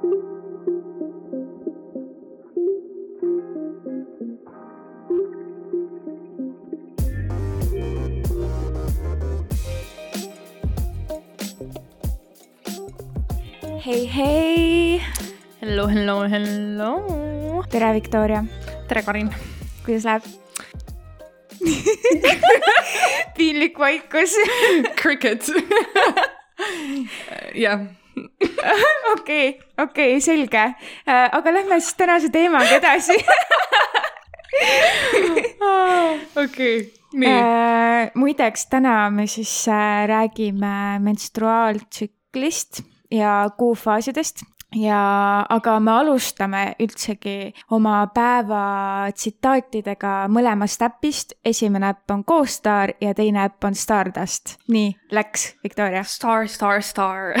hei, hei. Hello, hello, hello. tere, Viktoria. tere, Karin. kuidas läheb piinlik vaikus. Cricket. jah. okei, okei, selge. aga lähme siis tänase teemaga edasi. okei, nii. muideks, täna me siis äh, räägime menstruaaltsüklist ja kuufaasidest ja, aga me alustame üldsegi oma päeva tsitaatidega mõlemast äpist. esimene äpp on CoStar ja teine äpp on Stardust. nii, läks, Viktoria. Star, star, star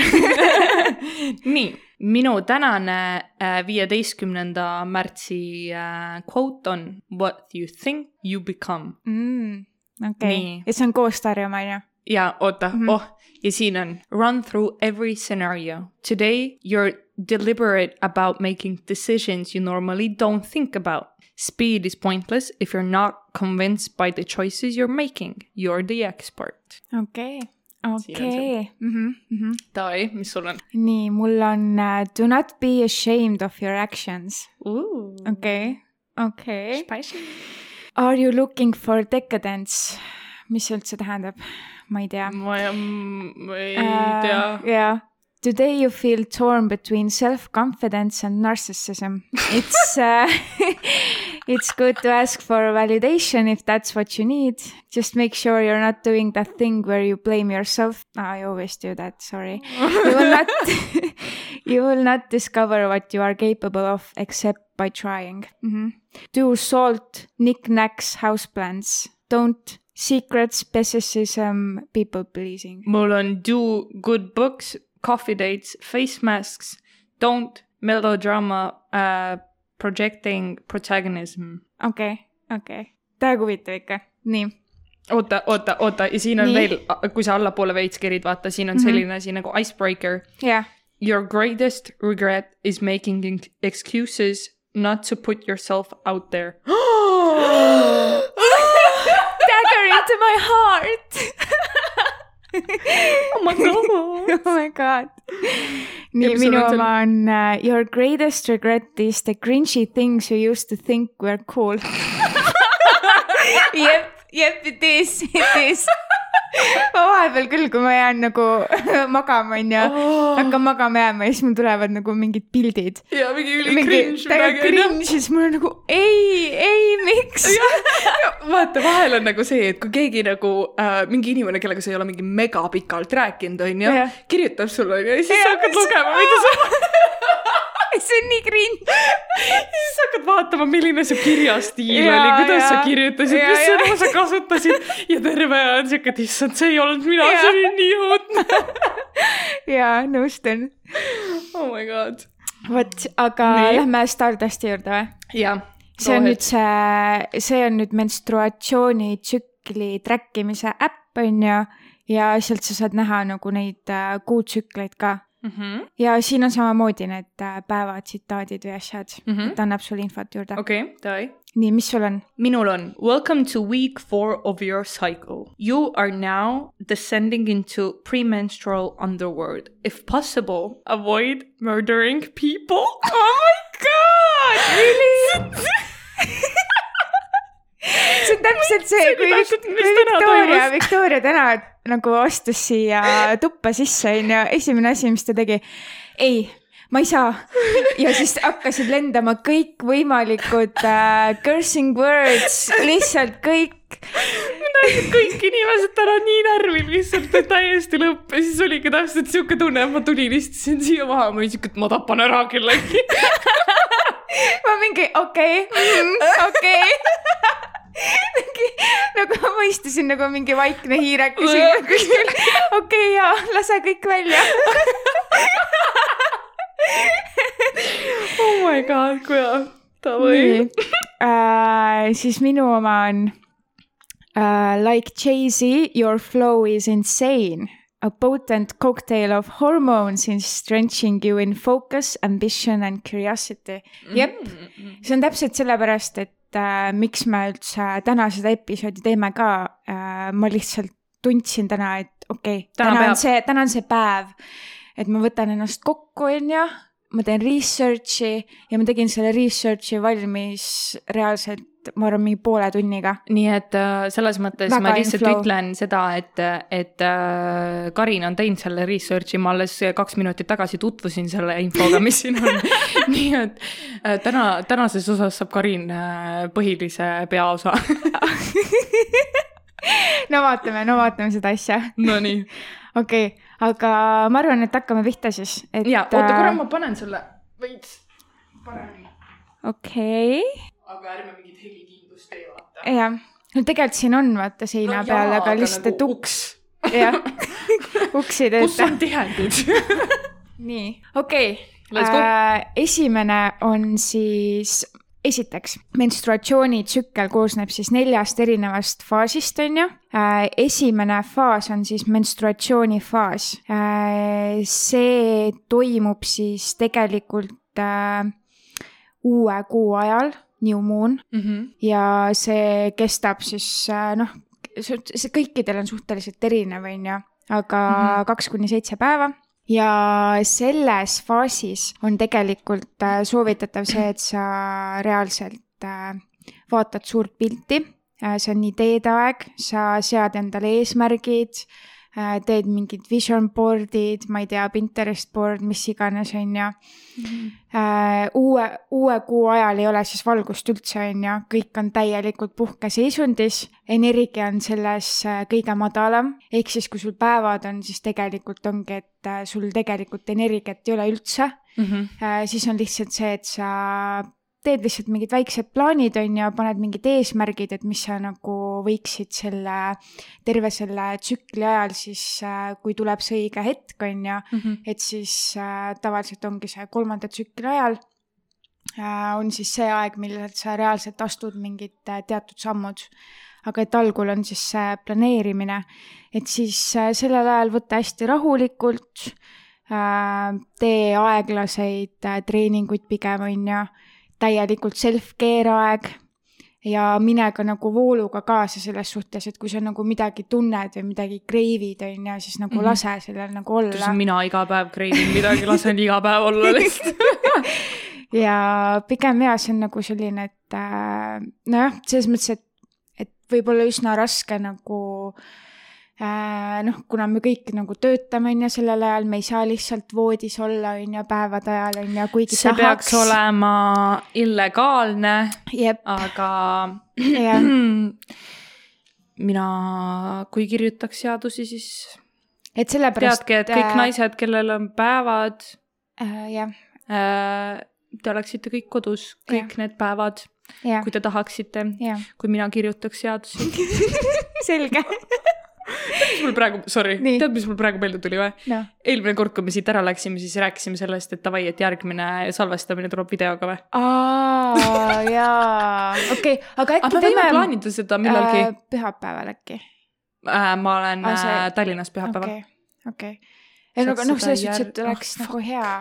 nii, minu tänane äh, viieteistkümnenda märtsi äh, quote on What you think you become mm,. okei okay., ja see on CoStari oma, on ju? ja oota mm, -hmm. oh, ja siin on run through every scenario. Today you're deliberate about making decisions you normally don't think about. Speed is pointless if you're not convinced by the choices you're making. You're the expert. okei okay., okei. Mhm, mhm. Davai, mis sul on? nii, mul on uh, do not be ashamed of your actions. okei, okei. Are you looking for decadence? mis see üldse tähendab? ma ei tea. ma ei, ma ei uh, tea. jaa. Today you feel torn between self-confidence and narcissism. It's uh, it's good to ask for validation if that's what you need. Just make sure you're not doing that thing where you blame yourself. Oh, I always do that. Sorry. You will not. you will not discover what you are capable of except by trying. Mm -hmm. Do salt knickknacks houseplants. Don't secrets, pessimism, people pleasing. mul on do good books, coffee dates, face masks, don't melodrama uh,, projecting protagonism. okei okay,, okei okay., täiega huvitav ikka, nii. oota, oota, oota ja siin on nii. veel, kui sa allapoole veits kerid, vaata, siin on mm -hmm. selline asi nagu icebreaker yeah.. Your greatest regret is making excuses not to put yourself out there into my heart oh my god. oh my god. nii, minu oma on uh, Your greatest regret is the cringy things you used to think were cool Yep, yep, it is, it is ma vahepeal küll, kui ma jään nagu magama, onju oh., hakkan magama jääma ja siis mul tulevad nagu mingid pildid. ja mingi üli cringe midagi. cringe, siis mul on nagu ei, ei, miks vaata, vahel on nagu see, et kui keegi nagu äh, mingi inimene, kellega sa ei ole mingi megapikalt rääkinud, onju, kirjutab sulle onju ja siis ja, sa hakkad lugema, mida sa see on nii cringe. siis hakkad vaatama, milline su kirjastiil ja, oli, kuidas ja, sa kirjutasid, mis sõnu sa kasutasid ja terve aja on siuke, et issand, see ei olnud mina, see oli nii õudne jaa, nõustun. oh my god. vot, aga nii. lähme Stardusti juurde või? jah. see on nüüd see, see on nüüd menstruatsioonitsükli track imise äpp, on ju, ja sealt sa saad näha nagu neid äh, kuutsükleid ka mm. -hmm. ja siin on samamoodi need äh, päevatsitaadid või asjad mm, -hmm. ta annab sulle infot juurde. okei okay,, davai. nii, mis sul on? minul on welcome to week four of your cycle. You are now descending into premenstrual underworld. If possible, avoid murdering people. oh my god, really? see on täpselt see, kui, kui Victoria, Victoria täna nagu astus siia tuppa sisse, onju, esimene asi, mis ta tegi, ei, ma ei saa. ja siis hakkasid lendama kõikvõimalikud äh, cursing words, lihtsalt kõik. kõik inimesed täna nii närvil lihtsalt, et täiesti lõpp ja siis oligi täpselt siuke tunne, et ma tulin, istusin siia maha, ma olin siuke, et ma tapan ära kellegi ma mingi okei okay, mm,, okei nagu ma istusin nagu mingi vaikne hiirekas kuskil. okei okay, jaa, lase kõik välja oh my god, kui hea. Davai. Uh, siis minu oma on uh, like Jay-Z, your flow is insane. a potent cocktail of hormones is drenching you in focus, ambition and curiosity. jep, see on täpselt sellepärast, et äh, miks me üldse täna seda episoodi teeme ka äh,. ma lihtsalt tundsin täna, et okei okay,, täna, täna on see, täna on see päev, et ma võtan ennast kokku, onju ma teen research'i ja ma tegin selle research'i valmis reaalselt, ma arvan, mingi poole tunniga. nii et äh, selles mõttes Väga ma lihtsalt inflow. ütlen seda, et, et äh, Karin on teinud selle research'i, ma alles kaks minutit tagasi tutvusin selle infoga, mis siin on nii et äh, täna, tänases osas saab Karin põhilise peaosa no vaatame, no vaatame seda asja. Nonii. okei okay aga ma arvan, et hakkame pihta siis. ja, oota korra, ma panen sulle veits paremini. okei okay.. aga ärme mingit helikindlust tee, vaata. jah, no tegelikult siin on vaata seina no, peal, aga lihtsalt, et nagu uks. jah, uks ei tööta. kus on tihendid nii, okei okay. äh,. esimene on siis esiteks, menstruatsioonitsükkel koosneb siis neljast erinevast faasist, on ju. Äh, esimene faas on siis menstruatsioonifaas. Äh, see toimub siis tegelikult äh, uue kuu ajal, new moon mm, -hmm. ja see kestab siis noh, see kõikidel on suhteliselt erinev, on ju, aga mhm. kaks kuni seitse päeva ja selles faasis on tegelikult äh, soovitatav see, et sa reaalselt äh, vaatad suurt pilti. Äh, see on ideede-aeg, sa sead endale eesmärgid teed mingid vision board'id, ma ei tea, Pinterest board, mis iganes, on ju. Mhm. Äh, uue, uue kuu ajal ei ole siis valgust üldse, on ju, kõik on täielikult puhkeseisundis, energia on selles äh, kõige madalam, ehk siis kui sul päevad on, siis tegelikult ongi, et sul tegelikult energiat ei ole üldse mm. -hmm. siis on lihtsalt see, et sa teed lihtsalt mingid väiksed plaanid, on ju, paned mingid eesmärgid, et mis sa nagu võiksid selle, terve selle tsükli ajal siis, äh, kui tuleb see õige hetk, on ju mm, -hmm. et siis äh, tavaliselt ongi see kolmanda tsükli ajal äh, on siis see aeg, millal sa reaalselt astud mingid äh, teatud sammud. aga et algul on siis see planeerimine, et siis äh, sellel ajal võtta hästi rahulikult äh,, tee aeglaseid treeninguid pigem, on ju täielikult self-care aeg ja mine ka nagu vooluga kaasa selles suhtes, et kui sa nagu midagi tunned või midagi kreivid, on ju, siis nagu mm -hmm. lase sellel nagu olla. mina iga päev kreivin midagi, lasen iga päev olla lihtsalt ja pigem jaa, see on nagu selline, et äh, nojah, selles mõttes, et, et võib-olla üsna raske nagu äh, Äh, noh, kuna me kõik nagu töötame, on ju, sellel ajal me ei saa lihtsalt voodis olla, on ju, päevade ajal, on ju, kuigi see tahaks. peaks olema illegaalne, aga mina, kui kirjutaks seadusi, siis et sellepärast teadke, et kõik äh, naised, kellel on päevad äh,, jah. äh,, te oleksite kõik kodus kõik ja. need päevad, kui te tahaksite, kui mina kirjutaks seadusi. Selge tead, mis mul praegu, sorry, tead, mis mul praegu meelde tuli või no.? eelmine kord, kui me siit ära läksime, siis rääkisime sellest, et davai, et järgmine salvestamine tuleb videoga või? aa, jaa, okei okay., aga äkki aga teeme. plaanida seda millalgi äh,. pühapäeval äkki äh,? ma olen ah, see... äh, Tallinnas pühapäeval. okei ei no aga noh, selles suhtes, et oleks oh, nagu hea,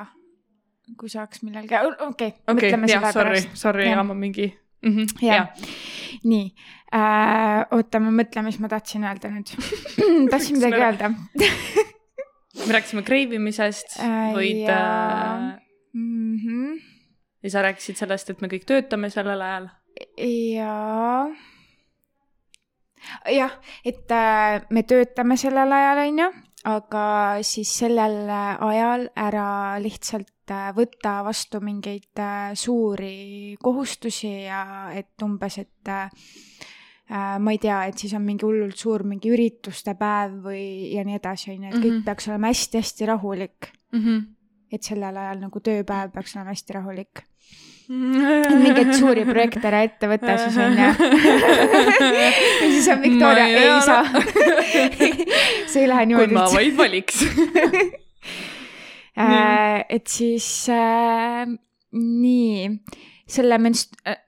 kui saaks millalgi, okei okay, okay, mõtleme selle pärast. sorry, sorry, ma mingi mm. -hmm, ja, nii äh,. oota, ma mõtlen, mis ma tahtsin öelda nüüd tahtsin midagi öelda me rääkisime kreivimisest äh,, võid ja... äh.... Mm -hmm. ja sa rääkisid sellest, et me kõik töötame sellel ajal. jaa. jah, et äh, me töötame sellel ajal, on ju, aga siis sellel ajal ära lihtsalt äh, võtta vastu mingeid äh, suuri kohustusi ja et umbes, et äh, ma ei tea, et siis on mingi hullult suur mingi ürituste päev või ja nii edasi, on ju, et kõik mm -hmm. peaks olema hästi-hästi rahulik mm. -hmm. et sellel ajal nagu tööpäev peaks olema hästi rahulik mingeid suuri projekte ära ette võtta siis on ju. ja siis on Victoria, ei saa see ei lähe niimoodi. kui ma vaid valiks äh, et siis äh, nii, selle menst- äh,,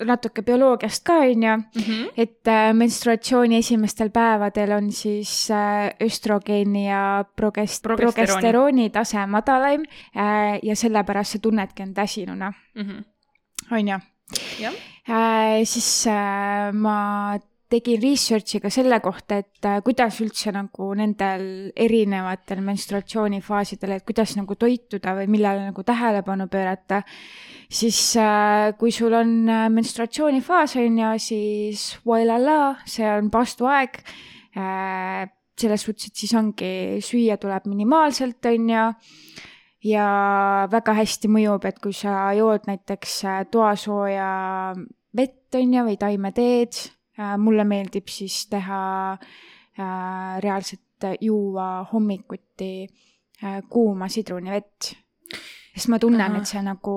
natuke bioloogiast ka, on ju, Mhm. et äh, menstruatsiooni esimestel päevadel on siis äh, östrogeeni ja progest-, Progesterooni. tase madalaim äh, ja sellepärast sa tunnedki end väsinuna, Mhm. on ju siis ma tegin research'i ka selle kohta, et kuidas üldse nagu nendel erinevatel menstruatsioonifaasidel, et kuidas nagu toituda või millele nagu tähelepanu pöörata, siis äh, kui sul on äh, menstruatsioonifaas, on ju, siis voilala, see on paastuaeg äh, selles suhtes, et siis ongi, süüa tuleb minimaalselt, on ju, ja väga hästi mõjub, et kui sa jood näiteks toasooja vett, on ju, või taimeteed, mulle meeldib siis teha reaalselt juua hommikuti kuuma sidrunivett. Sest ma tunnen, et see nagu,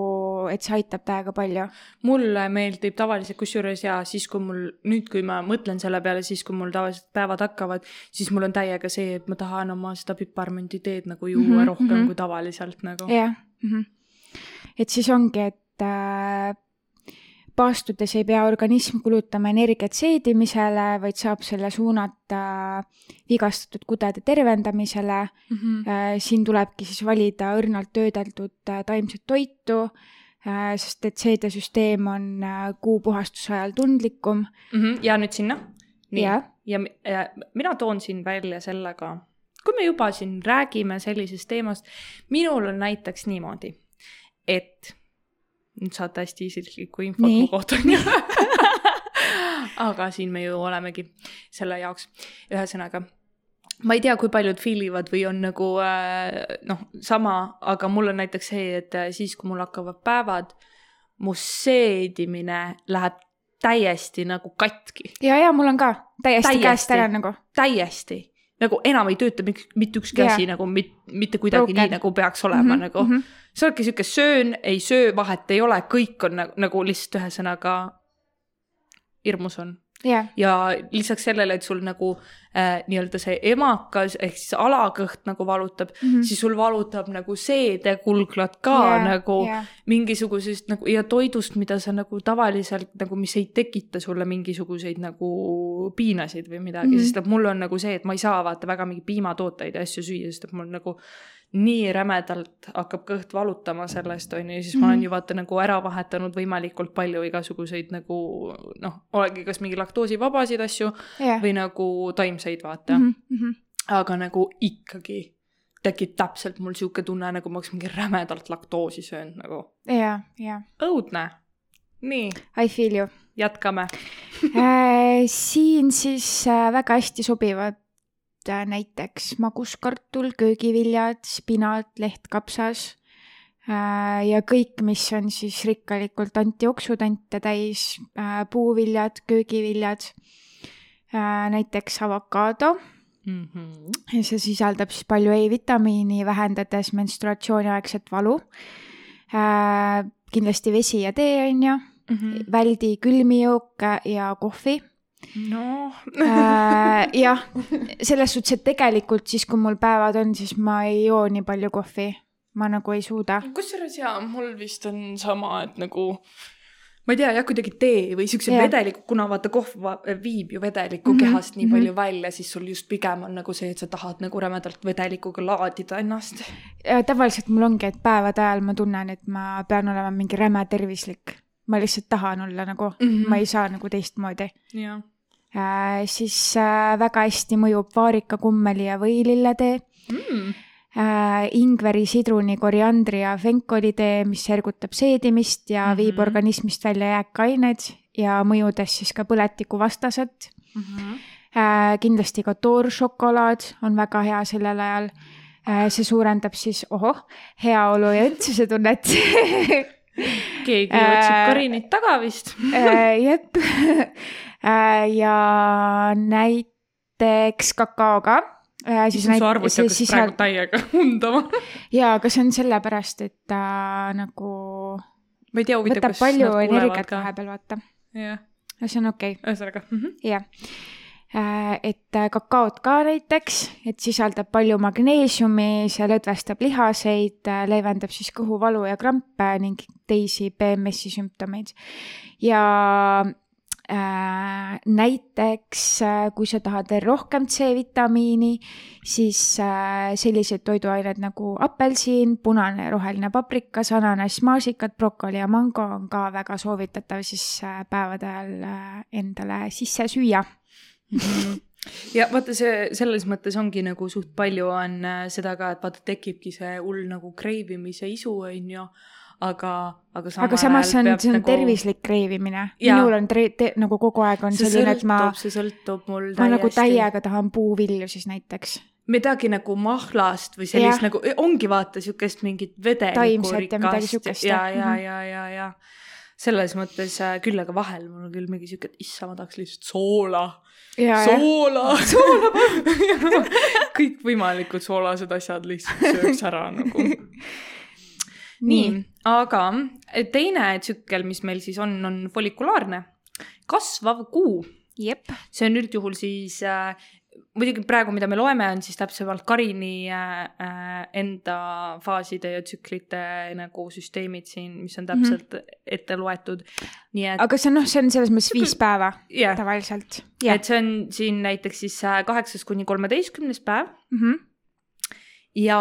et see aitab täiega palju. mulle meeldib tavaliselt kusjuures ja siis, kui mul nüüd, kui ma mõtlen selle peale, siis kui mul tavaliselt päevad hakkavad, siis mul on täiega see, et ma tahan oma seda piparmünditeed nagu juua mm -hmm, rohkem mm. -hmm. kui tavaliselt nagu. jah mm -hmm. et siis ongi, et äh, paastudes ei pea organism kulutama energiat seedimisele, vaid saab selle suunata vigastatud kudede tervendamisele Mm -hmm. Äh, siin tulebki siis valida õrnalt töödeldud äh, taimset toitu, sest et seedesüsteem on äh, kuu puhastuse ajal tundlikum. Mm -hmm. ja nüüd sinna. nii ja, mi- ja mina toon siin välja sellega, kui me juba siin räägime sellisest teemast, minul on näiteks niimoodi, et nüüd saate hästi isiklikku infot mu kohta, onju. aga siin me ju olemegi selle jaoks, ühesõnaga ma ei tea, kui paljud feel ivad või on nagu äh, noh, sama, aga mul on näiteks see, et äh, siis, kui mul hakkavad päevad, mu seedimine läheb täiesti nagu katki, ja, ja mul on ka täiesti, Täiesti. käest ära nagu. täiesti nagu enam ei tööta mitte ükski Jaa. asi nagu mit, mitte kuidagi Broken. nii, nagu peaks olema mm -hmm, nagu mm. -hmm. sa oledki sihuke söön, ei söö, vahet ei ole, kõik on nagu, nagu lihtsalt ühesõnaga hirmus on jah, ja lisaks sellele, et sul nagu äh, nii-öelda see emakas ehk siis alakõht nagu valutab mm. -hmm. siis sul valutab nagu seedekulglad ka yeah, nagu yeah. mingisugusest nagu ja toidust, mida sa nagu tavaliselt nagu, mis ei tekita sulle mingisuguseid nagu piinasid või midagi mm. -hmm. sest et mul on nagu see, et ma ei saa vaata väga mingi piimatooteid ja asju süüa, sest et mul nagu nii rämedalt hakkab kõht valutama sellest onju ja siis mm -hmm. ma olen Mhm. ju vaata nagu ära vahetanud võimalikult palju igasuguseid nagu noh, olegi kas mingi laktoosivabasid asju jah. või nagu taimseid vaata mm, -hmm. aga nagu ikkagi tekib täpselt mul sihuke tunne, nagu ma oleks mingi rämedalt laktoosi söönud nagu. ja, ja, õudne. nii, I feel you jätkame. äh,. siin siis äh, väga hästi sobivad näiteks maguskartul, köögiviljad, spinat, lehtkapsas äh, ja kõik, mis on siis rikkalikult antioksüdante täis äh,, puuviljad, köögiviljad äh,, näiteks avokaado. Mhm. ja see sisaldab siis palju E-vitamiini, vähendades menstruatsiooniaegset valu. Kindlasti vesi ja tee on ju, Mhm. väldi külmi jooke ja kohvi noh, äh,. jah, selles suhtes, et tegelikult siis, kui mul päevad on, siis ma ei joo nii palju kohvi, ma nagu ei suuda. kusjuures jaa, mul vist on sama, et nagu ma ei tea jah, kuidagi tee või siukse yeah. vedeliku, kuna vaata kohv viib ju vedelikku Mhm, mm -hmm, kehast nii mhm. palju välja, siis sul just pigem on nagu see, et sa tahad nagu rämedalt vedelikuga laadida ennast. Äh, tavaliselt mul ongi, et päevade ajal ma tunnen, et ma pean olema mingi räme tervislik. Ma lihtsalt tahan olla nagu mm, Mhm. -hmm. ma ei saa nagu teistmoodi äh,. siis äh, väga hästi mõjub vaarika, kummeli ja võililletee Mm. äh, ingveri, sidruni, koriandri ja fenkoli tee, mis ergutab seedimist ja mm -hmm. viib Mhm. organismist välja jääkained ja mõjudes siis ka põletikuvastased Mhm. äh,. kindlasti ka tooršokolaad on väga hea sellel ajal äh,. see suurendab siis, ohoh, heaolu ja õndsusetunnet keegi Äh, otsib Karinit taga vist. äh,. jep äh,. ja näiteks kakaoga siis on su arvuti hakkas praegu täiega undama. jaa, aga see on sellepärast, et ta nagu ma ei tea, huvitav, võtab kas palju nad kuulevad energiat vahepeal, vaata. jah, no see on okei okay., ühesõnaga. jah. Et äh, kakaot ka näiteks, et sisaldab palju magneesiumi, see lõdvestab lihaseid, leevendab siis kõhuvalu ja krampe ning teisi PMS-i sümptomeid. ja Äh, näiteks äh, kui sa tahad veel rohkem C-vitamiini, siis äh, sellised toiduained nagu apelsin, punane ja roheline paprikas, ananass, maasikad, brokoli ja mango on ka väga soovitatav siis päevade ajal endale sisse süüa ja vaata, see selles mõttes ongi nagu suht palju on seda ka, et vaata, tekibki see hull nagu kreivimise isu, on ju aga, aga samal aga samas see on, see on nagu... tervislik kreivimine. minul on tre, te, nagu kogu aeg on see selline, et ma. see sõltub mul täiesti. ma nagu täiega tahan puuvilju siis näiteks. midagi nagu mahlast või sellist ja. nagu, ongi vaata siukest mingit vedelikku rikast. ja, ja, ja, ja, ja, ja selles mõttes äh, küll, aga vahel mul on küll mingi siuke, et issa, ma tahaks lihtsalt soola. Soola, soola! Kõikvõimalikud soolased asjad lihtsalt sööks ära nagu. Nii, nii., aga teine tsükkel, mis meil siis on, on follikulaarne, kasvav kuu. see on üldjuhul siis äh, muidugi praegu, mida me loeme, on siis täpsemalt Karini äh, äh, enda faaside ja tsüklite nagu süsteemid siin, mis on mhm. täpselt mm -hmm. ette loetud. nii et. aga see on noh, see on selles mõttes viis päeva yeah. tavaliselt yeah.. et see on siin näiteks siis äh, kaheksas kuni kolmeteistkümnes päev mm. -hmm. ja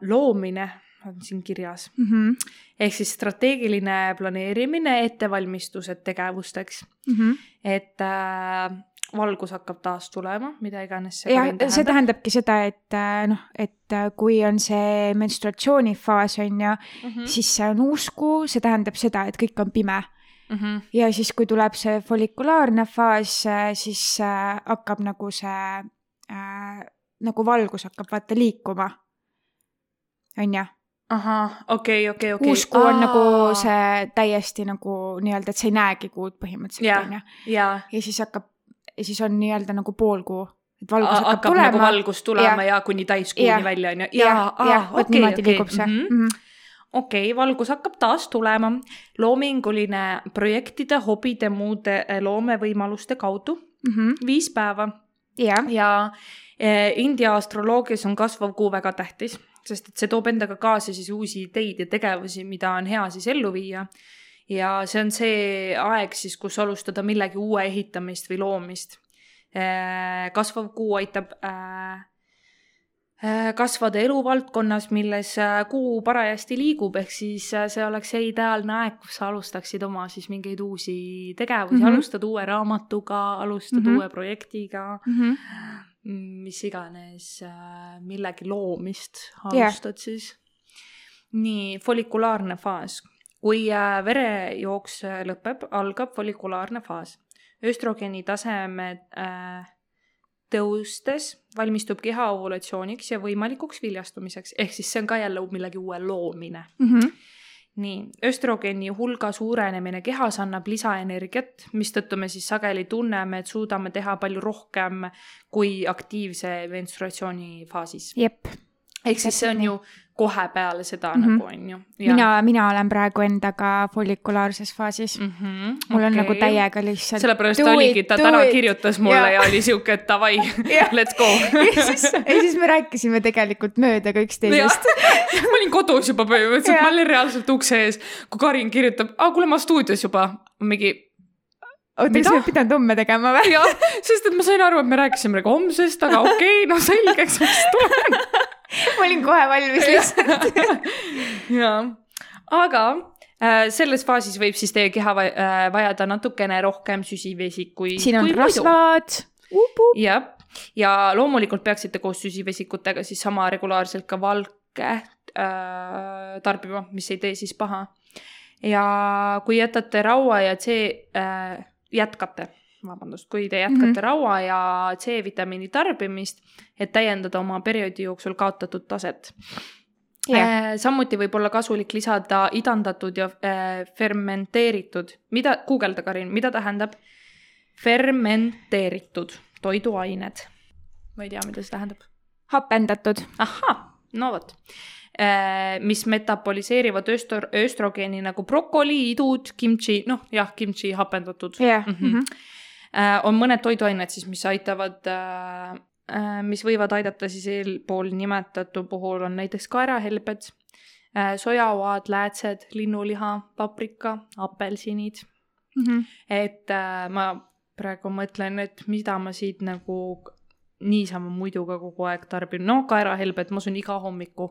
loomine on siin kirjas mm. -hmm. ehk siis strateegiline planeerimine, ettevalmistused tegevusteks mm. -hmm. et äh, valgus hakkab taas tulema, mida iganes see jah, see tähendabki seda, et äh, noh, et äh, kui on see menstruatsioonifaas on ju mm, -hmm. siis see on uus kuu, see tähendab seda, et kõik on pime mm. -hmm. ja siis, kui tuleb see follikulaarne faas, äh, siis hakkab nagu see äh, nagu valgus hakkab vaata liikuma. on ju ahah, okei okay,, okei okay,, okei okay.. uus kuu on nagu see täiesti nagu nii-öelda, et sa ei näegi kuud põhimõtteliselt onju. ja siis hakkab, ja siis on nii-öelda nagu pool kuu, et valgus hakkab, hakkab tulema. nagu valgus tulema ja, ja kuni täiskuuni välja onju. ja, ja, ja, vot niimoodi liigub see mm. -hmm okei okay,, valgus hakkab taas tulema. loominguline projektide, hobide, muude eh, loomevõimaluste kaudu mm. -hmm. viis päeva. ja, ja eh, India astroloogias on kasvav kuu väga tähtis sest et see toob endaga kaasa siis uusi ideid ja tegevusi, mida on hea siis ellu viia. ja see on see aeg siis, kus alustada millegi uue ehitamist või loomist. Äh, kasvav kuu aitab äh, äh, kasvada eluvaldkonnas, milles kuu parajasti liigub, ehk siis see oleks see ideaalne aeg, kus sa alustaksid oma siis mingeid uusi tegevusi mm, -hmm. alustad uue raamatuga, alustad mm -hmm. uue projektiga mm. -hmm mis iganes äh, millegi loomist alustad yeah. siis. nii, follikulaarne faas. kui äh, verejooks äh, lõpeb, algab follikulaarne faas. östrogeeni tasemed äh, tõustes valmistub keha ovulatsiooniks ja võimalikuks viljastumiseks, ehk siis see on ka jälle millegi uue loomine mm. -hmm nii, östrogeeni hulga suurenemine kehas annab lisaenergiat, mistõttu me siis sageli tunneme, et suudame teha palju rohkem kui aktiivse menstruatsiooni faasis. jep. Ehk siis see on ju kohe peale seda mm -hmm. nagu on ju. mina, mina olen praegu endaga follikulaarses faasis mm. -hmm, mul on okay. nagu täiega lihtsalt. sellepärast oligi, ta täna it. kirjutas mulle ja, ja oli siuke, et davai let's go ja siis, ja siis me rääkisime tegelikult mööda ka üksteisest ma olin kodus juba põhimõtteliselt, ma olin reaalselt ukse ees, kui Karin kirjutab, aa kuule, ma stuudios juba, mingi oota, kas me pidanud homme tegema või? jah, sest et ma sain aru, et me rääkisime nagu homsest, aga okei okay,, no selgeks, mis tuleb ma olin kohe valmis lihtsalt jaa, aga äh, selles faasis võib siis teie keha äh, vajada natukene rohkem süsivesikuid. siin on rasvad. jah, ja loomulikult peaksite koos süsivesikutega siis sama regulaarselt ka valke äh, tarbima, mis ei tee siis paha. ja kui jätate raua ja C äh, jätkate vabandust, kui te jätkate mm -hmm. raua ja C-vitamiini tarbimist, et täiendada oma perioodi jooksul kaotatud taset yeah.. samuti võib olla kasulik lisada idandatud ja äh, fermenteeritud, mida, guugelda, Karin, mida tähendab fermenteeritud toiduained? ma ei tea, mida see tähendab. hapendatud. ahhaa, no vot äh, mis metaboliseerivad östro-, östrogeeni nagu brokoli, idud, kimchi, noh jah, kimchi hapendatud yeah.. Mm -hmm. äh,. on mõned toiduained siis, mis aitavad äh,, äh, mis võivad aidata siis eelpool nimetatu puhul on näiteks kaerahelbed sojaoad, läätsed, linnuliha, paprika, apelsinid. Mhm. et äh, ma praegu mõtlen, et mida ma siit nagu niisama muidu ka kogu aeg tarbin. no kaerahelbed, ma söön iga hommiku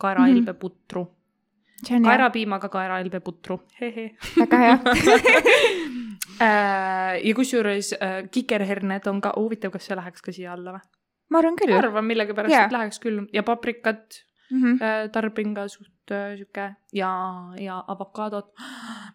kaerahelbeputru mm, -hmm. hea, kaerapiimaga kaerahelbeputru, hehe. väga hea. Äh, ja kusjuures äh, kikerherned on ka, huvitav, kas see läheks ka siia alla või? ma arvan küll. arvan millegipärast yeah., et läheks küll ja paprikat Mhm. äh, tarbin ka suht sihuke ja, ja avokaadot.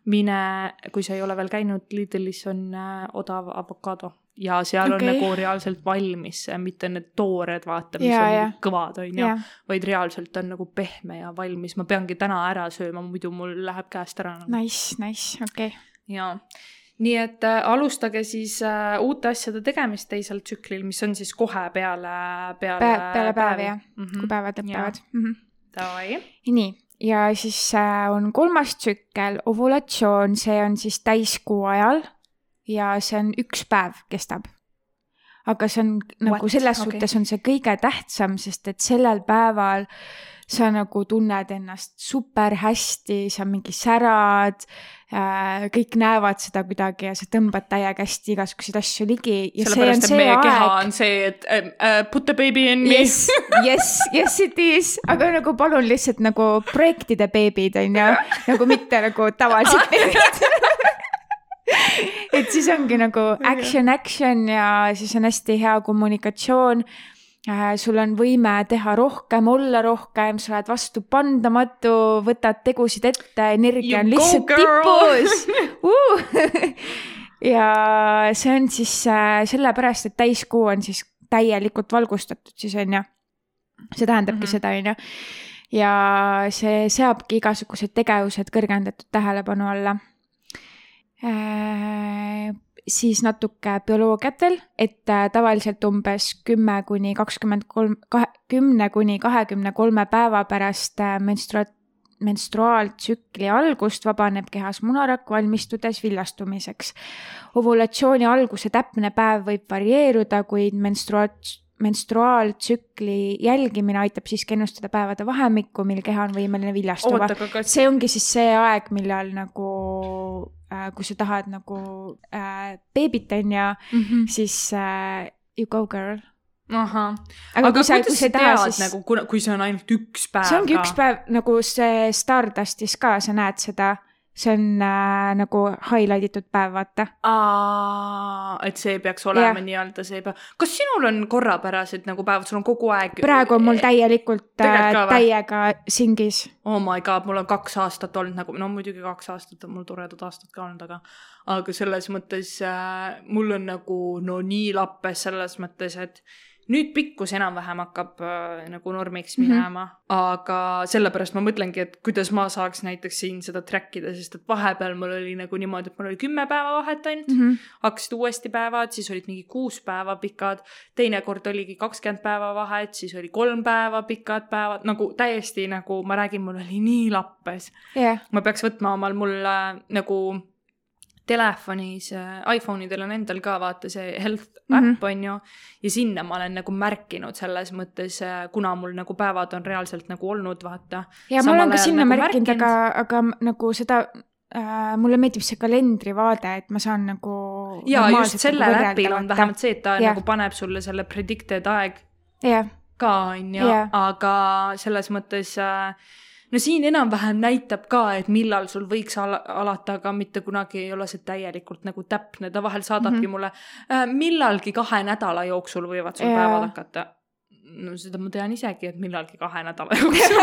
mine, kui sa ei ole veel käinud, Lidlis on odav avokaado ja seal okay. On nagu reaalselt valmis, mitte need toored, vaata, mis Jaa, on jaa. kõvad, onju, jah, vaid reaalselt on nagu pehme ja valmis, ma peangi täna ära sööma, muidu mul läheb käest ära nagu.. nice, nice, okei okay.. jaa, nii et äh, alustage siis äh, uute asjade tegemist teisel tsüklil, mis on siis kohe peale, peale Pä- peale päevi, jah. mm. kui päevad lõpevad. -hmm. Davai. nii, ja siis äh, on kolmas tsükkel, ovulatsioon, see on siis täiskuu ajal ja see on üks päev kestab. aga see on nagu What? selles Okei. suhtes on see kõige tähtsam, sest et sellel päeval sa nagu tunned ennast super hästi, sa mingi särad äh,, kõik näevad seda kuidagi ja sa tõmbad täiega hästi igasuguseid asju ligi ja see on sellepärast, et meie keha aeg on see, et äh, put the baby in me yes, yes, yes it is, aga nagu palun lihtsalt nagu projektide beebid on ju, nagu mitte nagu tavalised beebid. et siis ongi nagu action, action ja siis on hästi hea kommunikatsioon. Sul on võime teha rohkem, olla rohkem, sa oled vastupandamatu, võtad tegusid ette, energia You on lihtsalt tipus uh!. ja see on siis äh, sellepärast, et täiskuu on siis täielikult valgustatud siis on ju. see tähendabki mm. -hmm. seda, on ju. ja see seabki igasugused tegevused kõrgendatud tähelepanu alla äh,. Siis natuke bioloogiat veel, et äh, tavaliselt umbes kümme kuni kakskümmend kolm, kahe, kümne kuni kahekümne kolme päeva pärast äh, menstrua-, menstruaaltsükli algust vabaneb kehas munarakk, valmistudes viljastumiseks. ovulatsiooni alguse täpne päev võib varieeruda, kuid menstrua-, menstruaaltsükli jälgimine aitab siiski ennustada päevade vahemikku, mil keha on võimeline viljastuma see ongi siis see aeg, millal nagu äh,, kui sa tahad nagu äh, beebit on ju? -hmm. siis äh, you go girl. ahah, aga, aga kui sa, kui sa tead siis nagu, kui see on ainult üks päev see ongi ka? üks päev nagu see Stardustis ka, sa näed seda, see on äh, nagu highlight itud päev, vaata. Aa, et see peaks olema nii-öelda see päev. kas sinul on korrapärased nagu päevad, sul on kogu aeg? praegu on mul täielikult Tegelikult äh, täiega singis. oh my god, mul on kaks aastat olnud nagu, no muidugi kaks aastat on mul toredad aastad ka olnud, aga aga selles mõttes äh, mul on nagu no nii lappes selles mõttes, et nüüd pikkus enam-vähem hakkab äh, nagu normiks Mhm. minema mm, -hmm. aga sellepärast ma mõtlengi, et kuidas ma saaks näiteks siin seda track ida, sest et vahepeal mul oli nagu niimoodi, et mul oli kümme päeva vahet ainult mm. -hmm. hakkasid uuesti päevad, siis olid mingi kuus päeva pikad, teinekord oligi kakskümmend päeva vahet, siis oli kolm päeva pikad päevad, nagu täiesti nagu ma räägin, mul oli nii lappes. jah, ma peaks võtma omal mul äh, nagu telefonis äh,, iPhone idel on endal ka vaata see health äpp on ju ja sinna ma olen nagu märkinud selles mõttes, kuna mul nagu päevad on reaalselt nagu olnud, vaata. ja ma olen ka sinna nagu märkinud, aga, aga nagu seda äh,, mulle meeldib see kalendrivaade, et ma saan nagu. ja just sellel äpil on vähemalt see, et ta Jah. nagu paneb sulle selle predicted aeg jah, ka on ju Jah. aga selles mõttes äh, no siin enam-vähem näitab ka, et millal sul võiks ala, alata, aga mitte kunagi ei ole see täielikult nagu täpne, ta vahel saadabki mm. -hmm. mulle äh, millalgi kahe nädala jooksul võivad sul Jaa. päevad hakata. no seda ma tean isegi, et millalgi kahe nädala jooksul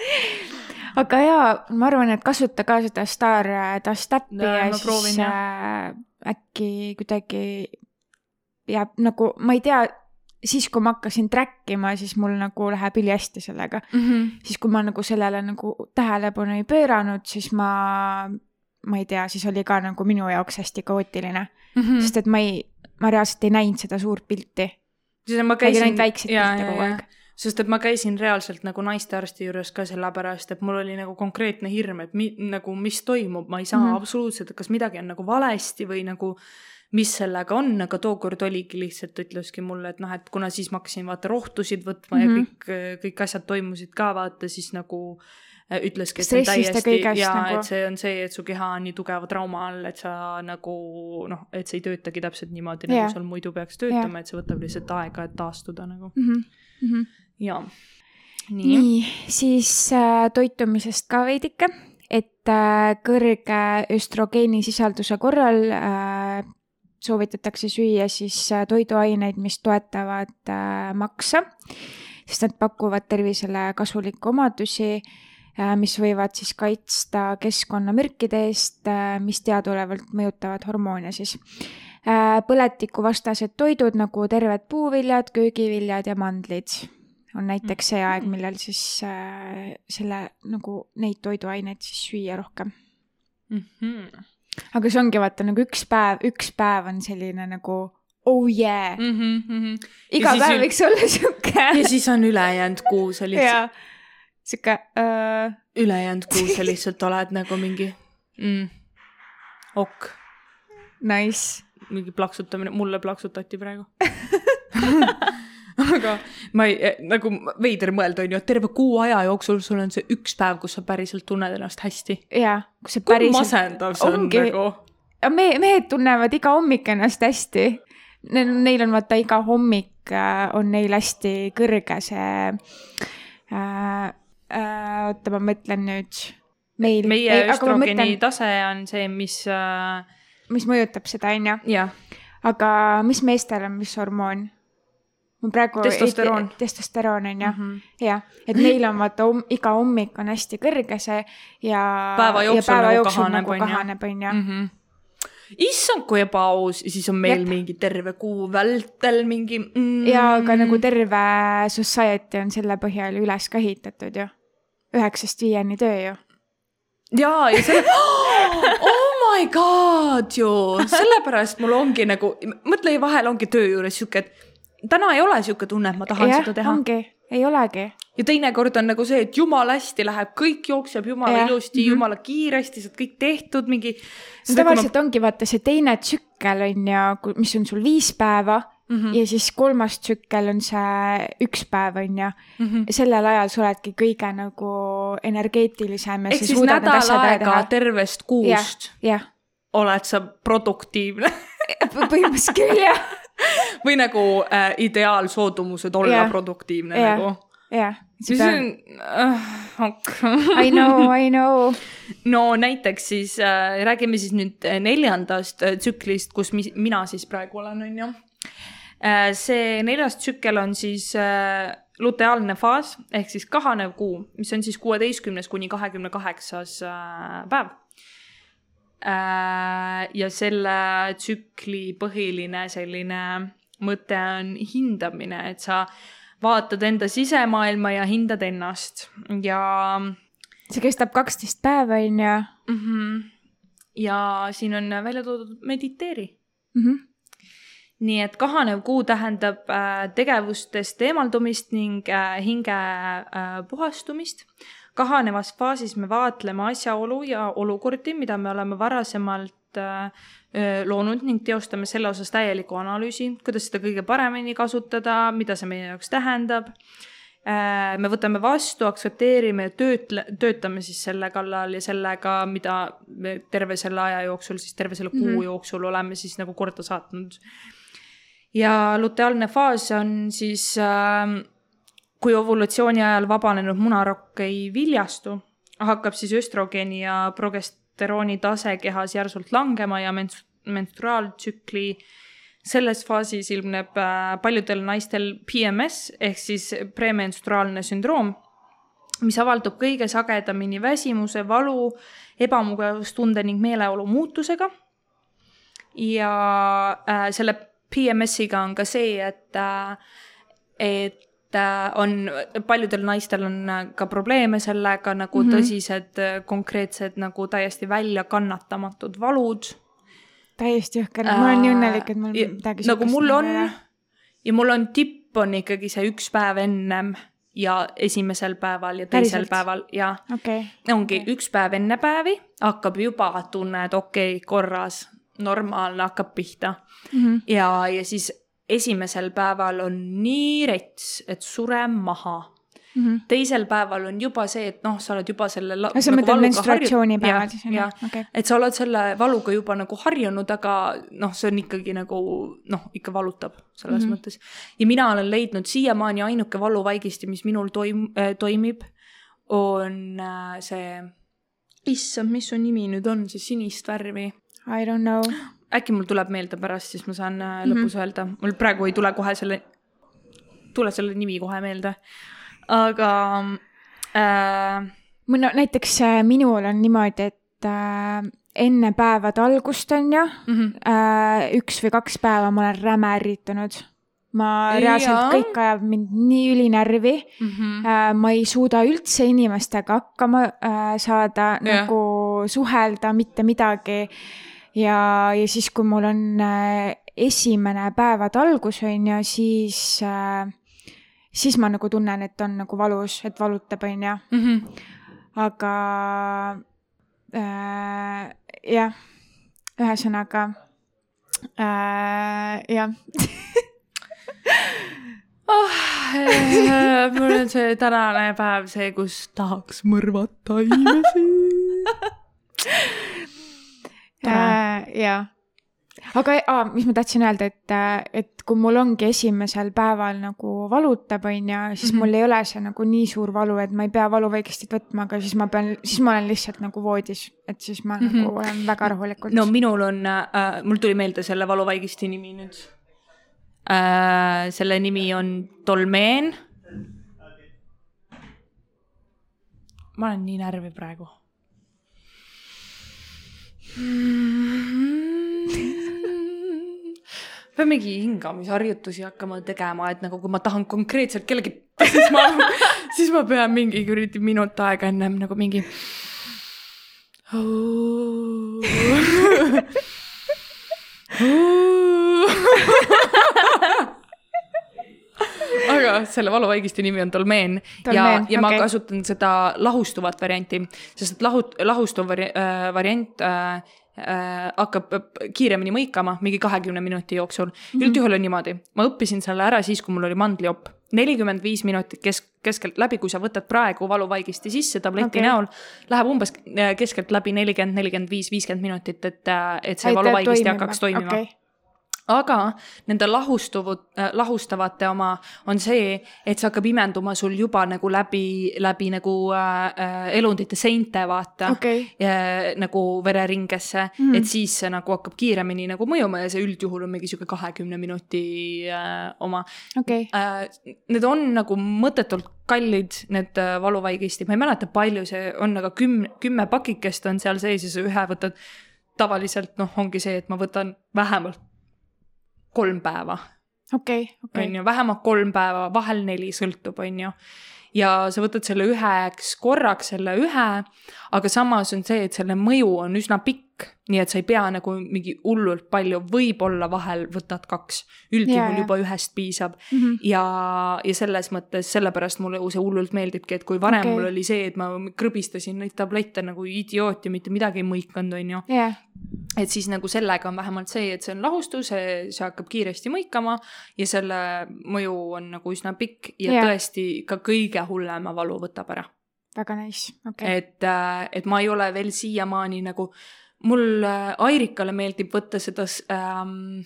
aga jaa, ma arvan, et kasuta ka seda Star Dust äppi Jaa, ja ma siis proovin, äh, äkki kuidagi jääb nagu, ma ei tea, siis kui ma hakkasin track ima, siis mul nagu läheb ülihästi sellega. mm. -hmm. siis kui ma nagu sellele nagu tähelepanu ei pööranud, siis ma, ma ei tea, siis oli ka nagu minu jaoks hästi kaootiline Mm mm., -hmm. sest et ma ei, ma reaalselt ei näinud seda suurt pilti. ma käisin ainult väikseid pilte kogu aeg. sest et ma käisin reaalselt nagu naistearsti juures ka sellepärast, et mul oli nagu konkreetne hirm, et mi, nagu mis toimub, ma ei saa mm -hmm. absoluutselt, et kas midagi on nagu valesti või nagu mis sellega on, aga tookord oligi lihtsalt, ütleski mulle, et noh, et kuna siis ma hakkasin vaata rohtusid võtma mm -hmm. ja mhm. kõik, kõik asjad toimusid ka vaata, siis nagu äh, ütleski, et see on täiesti ja nagu... et see on see, et su keha on nii tugeva trauma all, et sa nagu noh, et see ei töötagi täpselt niimoodi yeah., nagu seal muidu peaks töötama yeah., et see võtab lihtsalt aega, et taastuda nagu mm. -hmm. Mm -hmm. ja. nii, nii, siis äh, toitumisest ka veidike, et äh, kõrge östrogeenisisalduse korral äh, soovitatakse süüa siis äh, toiduaineid, mis toetavad äh, maksa, sest nad pakuvad tervisele kasulikke omadusi Äh, mis võivad siis kaitsta keskkonnamürkide eest, mis teadaolevalt mõjutavad hormoone siis. Põletikuvastased toidud nagu terved puuviljad, köögiviljad ja mandlid on näiteks see aeg, millal siis selle nagu neid toiduaineid siis süüa rohkem mm. -hmm. Aga see ongi vaata nagu üks päev, üks päev on selline nagu oh yeah mm. -hmm, mm -hmm. iga päev on... võiks olla sihuke. ja siis on ülejäänud kuu see lihtsalt sihuke äh.... ülejäänud kuu sa lihtsalt oled nagu mingi mm, ok. Nice. mingi plaksutamine, mulle plaksutati praegu aga ma ei, eh, nagu veider mõelda on ju, et terve kuu aja jooksul sul on see üks päev, kus sa päriselt tunned ennast hästi. jaa, kus see päriselt. kui masendav see ongi... on nagu. me, mehed tunnevad iga hommik ennast hästi. Neil on vaata iga hommik äh, on neil hästi kõrge see äh, äh,, oota, ma mõtlen nüüd. meil. meie östrogeeni mõtlen... tase on see, mis äh.... mis mõjutab seda, on ju? aga mis meestel on, mis hormoon? Ma praegu. testosteroon. testosteroon on ju mm -hmm., jah, et neil on vaata um, iga hommik on hästi kõrge see ja. päeva jooksul, ja päeva nagu jooksul kahaneb, nagu kahaneb, on ju mhm. issand, kui ebaaus ja siis on meil Jep. mingi terve kuu vältel mingi mm.. ja aga nagu terve society on selle põhjal üles ka ehitatud ju üheksast viieni töö ju. jaa, ja selle oh my god ju, sellepärast mul ongi nagu, mõtle vahel ongi töö juures sihuke, et täna ei ole sihuke tunne, et ma tahan ja, seda teha. ongi, ei olegi. ja teinekord on nagu see, et jumala hästi läheb, kõik jookseb jumala ja. ilusti mm, -hmm. jumala kiiresti, saad kõik tehtud, mingi. tavaliselt ma... ongi vaata see teine tsükkel on ju, mis on sul viis päeva Mm -hmm. ja siis kolmas tsükkel on see üks päev, on ju. -hmm. sellel ajal sa oledki kõige nagu energeetilisem. ehk siis nädal aega tervest kuust ja, ja. oled sa produktiivne põhimõtteliselt küll, jah või nagu äh, ideaalsoodumused olla ja. produktiivne ja. nagu. jah. siis on uh,. I know, I know. no näiteks siis äh, räägime siis nüüd neljandast äh, tsüklist, kus mi mina siis praegu olen, on ju Äh, see neljas tsükkel on siis äh, luteaalne faas ehk siis kahanev kuu, mis on siis kuueteistkümnes kuni kahekümne kaheksas äh, päev. Ja selle tsükli põhiline selline mõte on hindamine, et sa vaatad enda sisemaailma ja hindad ennast ja. see kestab kaksteist päeva, on ju mm. -hmm. ja siin on välja toodud mediteeri mm. -hmm nii et kahanev kuu tähendab äh, tegevustest eemaldumist ning äh, hinge äh, puhastumist. Kahanevas faasis me vaatleme asjaolu ja olukordi, mida me oleme varasemalt loonud ning teostame selle osas täieliku analüüsi, kuidas seda kõige paremini kasutada, mida see meie jaoks tähendab me võtame vastu, aktsepteerime ja töötle-, töötame siis selle kallal ja sellega, mida me terve selle aja jooksul, siis terve selle kuu mm -hmm. jooksul oleme siis nagu korda saatnud ja luteaalne faas on siis äh, kui ovulatsiooni ajal vabanenud munarokk ei viljastu, hakkab siis östrogeeni ja progesterooni tase kehas järsult langema ja menst-, menstruaaltsükli selles faasis ilmneb äh, paljudel naistel PMS ehk siis premenstruaalne sündroom, mis avaldub kõige sagedamini väsimuse, valu, ebamugavustunde ning meeleolu muutusega. ja äh, selle PMS-iga on ka see, et, äh, et on, paljudel naistel on äh, ka probleeme sellega nagu mm -hmm. tõsised konkreetsed nagu täiesti väljakannatamatud valud. täiesti jõhker, ma olen nii õnnelik, et mul midagi nagu mul on ja mul on tipp on ikkagi see üks päev ennem ja esimesel päeval ja teisel Päriselt? päeval ja okay., ongi okay. üks päev enne päevi hakkab juba tunne, et okei okay,, korras, normaalne hakkab pihta mm. -hmm. ja, ja siis esimesel päeval on nii rets, et surem maha Mm -hmm. teisel päeval on juba see, et noh, sa oled juba selle no sa nagu mõtled harju- siis on ju okei. et sa oled selle valuga juba nagu harjunud, aga noh, see on ikkagi nagu noh, ikka valutab selles mm. -hmm. mõttes. ja mina olen leidnud siiamaani ainuke valuvaigisti, mis minul toim- äh,, toimib, on äh, see, issand, mis su nimi nüüd on, see sinist värvi I don't know. Äkki mul tuleb meelde pärast, siis ma saan äh, Mhm. lõpus öelda, mul praegu ei tule kohe selle, tule selle nimi kohe meelde. aga äh, no näiteks äh, minul on niimoodi, et äh, enne päevade algust on ju mm -hmm. äh,, üks või kaks päeva ma olen räme ärritunud. ma reaalselt, kõik ajab mind nii ülinärvi Mm -hmm. äh,. ma ei suuda üldse inimestega hakkama saada nagu suhelda, mitte midagi. ja, ja siis, kui mul on äh, esimene päevade algus on ju, siis äh,, siis ma nagu tunnen, et on nagu valus, et valutab, on ju. Mm -hmm. aga äh, jah, ühesõnaga äh, jah, oh,. mul on see tänane päev see, kus tahaks mõrvata inimesi. Äh, jah. aga aa, mis ma tahtsin öelda, et, et kui mul ongi esimesel päeval nagu valutab, on ju, siis mm Mhm. -hmm. mul ei ole see nagu nii suur valu, et ma ei pea valuvaigistit võtma, aga siis ma pean, siis ma olen lihtsalt nagu voodis, et siis ma mm -hmm. nagu olen väga rahulikult no minul on äh,, mul tuli meelde selle valuvaigisti nimi nüüd äh,. selle nimi on Dolmeen. ma olen nii närvi praegu. Peamegi hingamisharjutusi hakkama tegema, et nagu kui ma tahan konkreetselt kellegi, siis ma, siis ma pean mingi kuradi minut aega ennem nagu mingi. aga selle valuvaigisti nimi on Dolmeen ja Dolmeen,, ja ma okei. kasutan seda lahustuvat varianti, sest lahut-, lahustuv vari- äh, variant äh, äh, hakkab äh, kiiremini mõikama mingi kahekümne minuti jooksul mm. -hmm. üldjuhul on niimoodi, ma õppisin selle ära siis, kui mul oli mandlijopp. nelikümmend viis minutit kesk, keskelt läbi, kui sa võtad praegu valuvaigisti sisse tableti okay. näol, läheb umbes äh, keskelt läbi nelikümmend, nelikümmend viis, viiskümmend minutit, et, et see Aitab valuvaigisti toimima. hakkaks toimima okay. Aga nende lahustuvud äh,, lahustavate oma on see, et see hakkab imenduma sul juba nagu läbi, läbi nagu äh, äh, elundite seinte, vaata okei, ja, nagu vereringesse mm. -hmm. et siis see nagu hakkab kiiremini nagu mõjuma ja see üldjuhul on mingi sihuke kahekümne minuti äh, oma okei, äh,. Need on nagu mõttetult kallid, need äh, valuvaigistid, ma ei mäleta, palju see on, aga küm-, kümme pakikest on seal sees ja sa ühe võtad. tavaliselt noh, ongi see, et ma võtan vähemalt kolm päeva. Okei, okei. On, ju, vähemalt kolm päeva, vahel neli, sõltub, on ju. ja sa võtad selle üheks korraks, selle ühe, aga samas on see, et selle mõju on üsna pikk, nii et sa ei pea nagu mingi hullult palju, võib-olla vahel võtad kaks, üldjuhul jaa. juba ühest piisab Mhm. ja, ja selles mõttes, sellepärast mulle see hullult meeldibki, et kui varem okay. mul oli see, et ma krõbistasin neid tablette nagu idioot ja mitte midagi ei mõikanud, on ju jah, et siis nagu sellega on vähemalt see, et see on lahustus, see hakkab kiiresti mõikama ja selle mõju on nagu üsna pikk ja yeah. tõesti ka kõige hullema valu võtab ära. väga nice, okei, et, et ma ei ole veel siiamaani nagu, mul äh, Airikale meeldib võtta seda ähm,,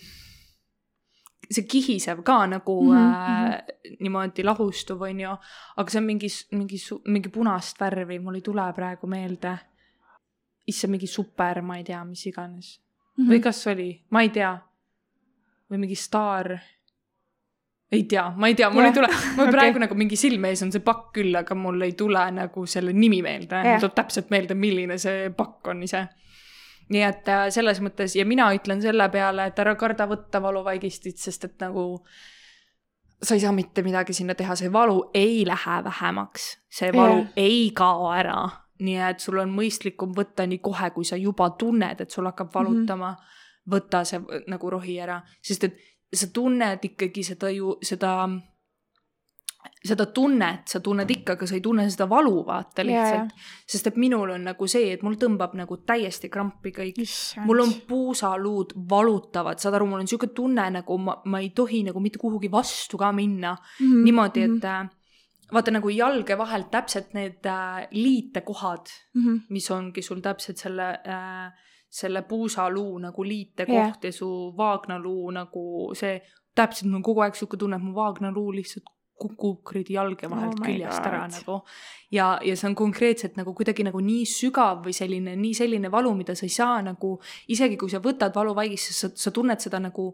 see kihisev ka nagu mm Mhm, -hmm. äh, niimoodi lahustuv, on ju, aga see on mingi, mingi, mingi punast värvi, mul ei tule praegu meelde. issand, mingi super, ma ei tea, mis iganes Mhm. või kas oli, ma ei tea. või mingi staar. ei tea, ma ei tea, mul Jah, ei tule, mul okei. praegu nagu mingi silme ees on see pakk küll, aga mul ei tule nagu selle nimi meelde, Jah. mul tuleb täpselt meelde, milline see pakk on ise. Nii et äh, selles mõttes ja mina ütlen selle peale, et ära karda võtta valuvaigistit, sest et nagu sa ei saa mitte midagi sinna teha, see valu ei lähe vähemaks, see valu Jah. ei kao ära. nii et sul on mõistlikum võtta nii kohe, kui sa juba tunned, et sul hakkab valutama mm, -hmm. võta see nagu rohi ära, sest et sa tunned ikkagi seda ju, seda seda tunnet sa tunned ikka, aga sa ei tunne seda valu, vaata lihtsalt. sest et minul on nagu see, et mul tõmbab nagu täiesti krampi kõik. mul on puusaluud valutavad, saad aru, mul on sihuke tunne nagu ma, ma ei tohi nagu mitte kuhugi vastu ka minna mm. niimoodi, et äh, vaata nagu jalge vahelt täpselt need äh, liitekohad, -hmm. mis ongi sul täpselt selle äh,, selle puusaluu nagu liitekoht yeah. ja su vaagnaluu nagu see, täpselt mul on kogu aeg sihuke tunne, et mu vaagnaluu lihtsalt kukub kuradi jalge vahelt Oh küljest God. ära nagu. ja, ja see on konkreetselt nagu kuidagi nagu nii sügav või selline, nii selline valu, mida sa ei saa nagu, isegi kui sa võtad valuvaigist, sa, sa tunned seda nagu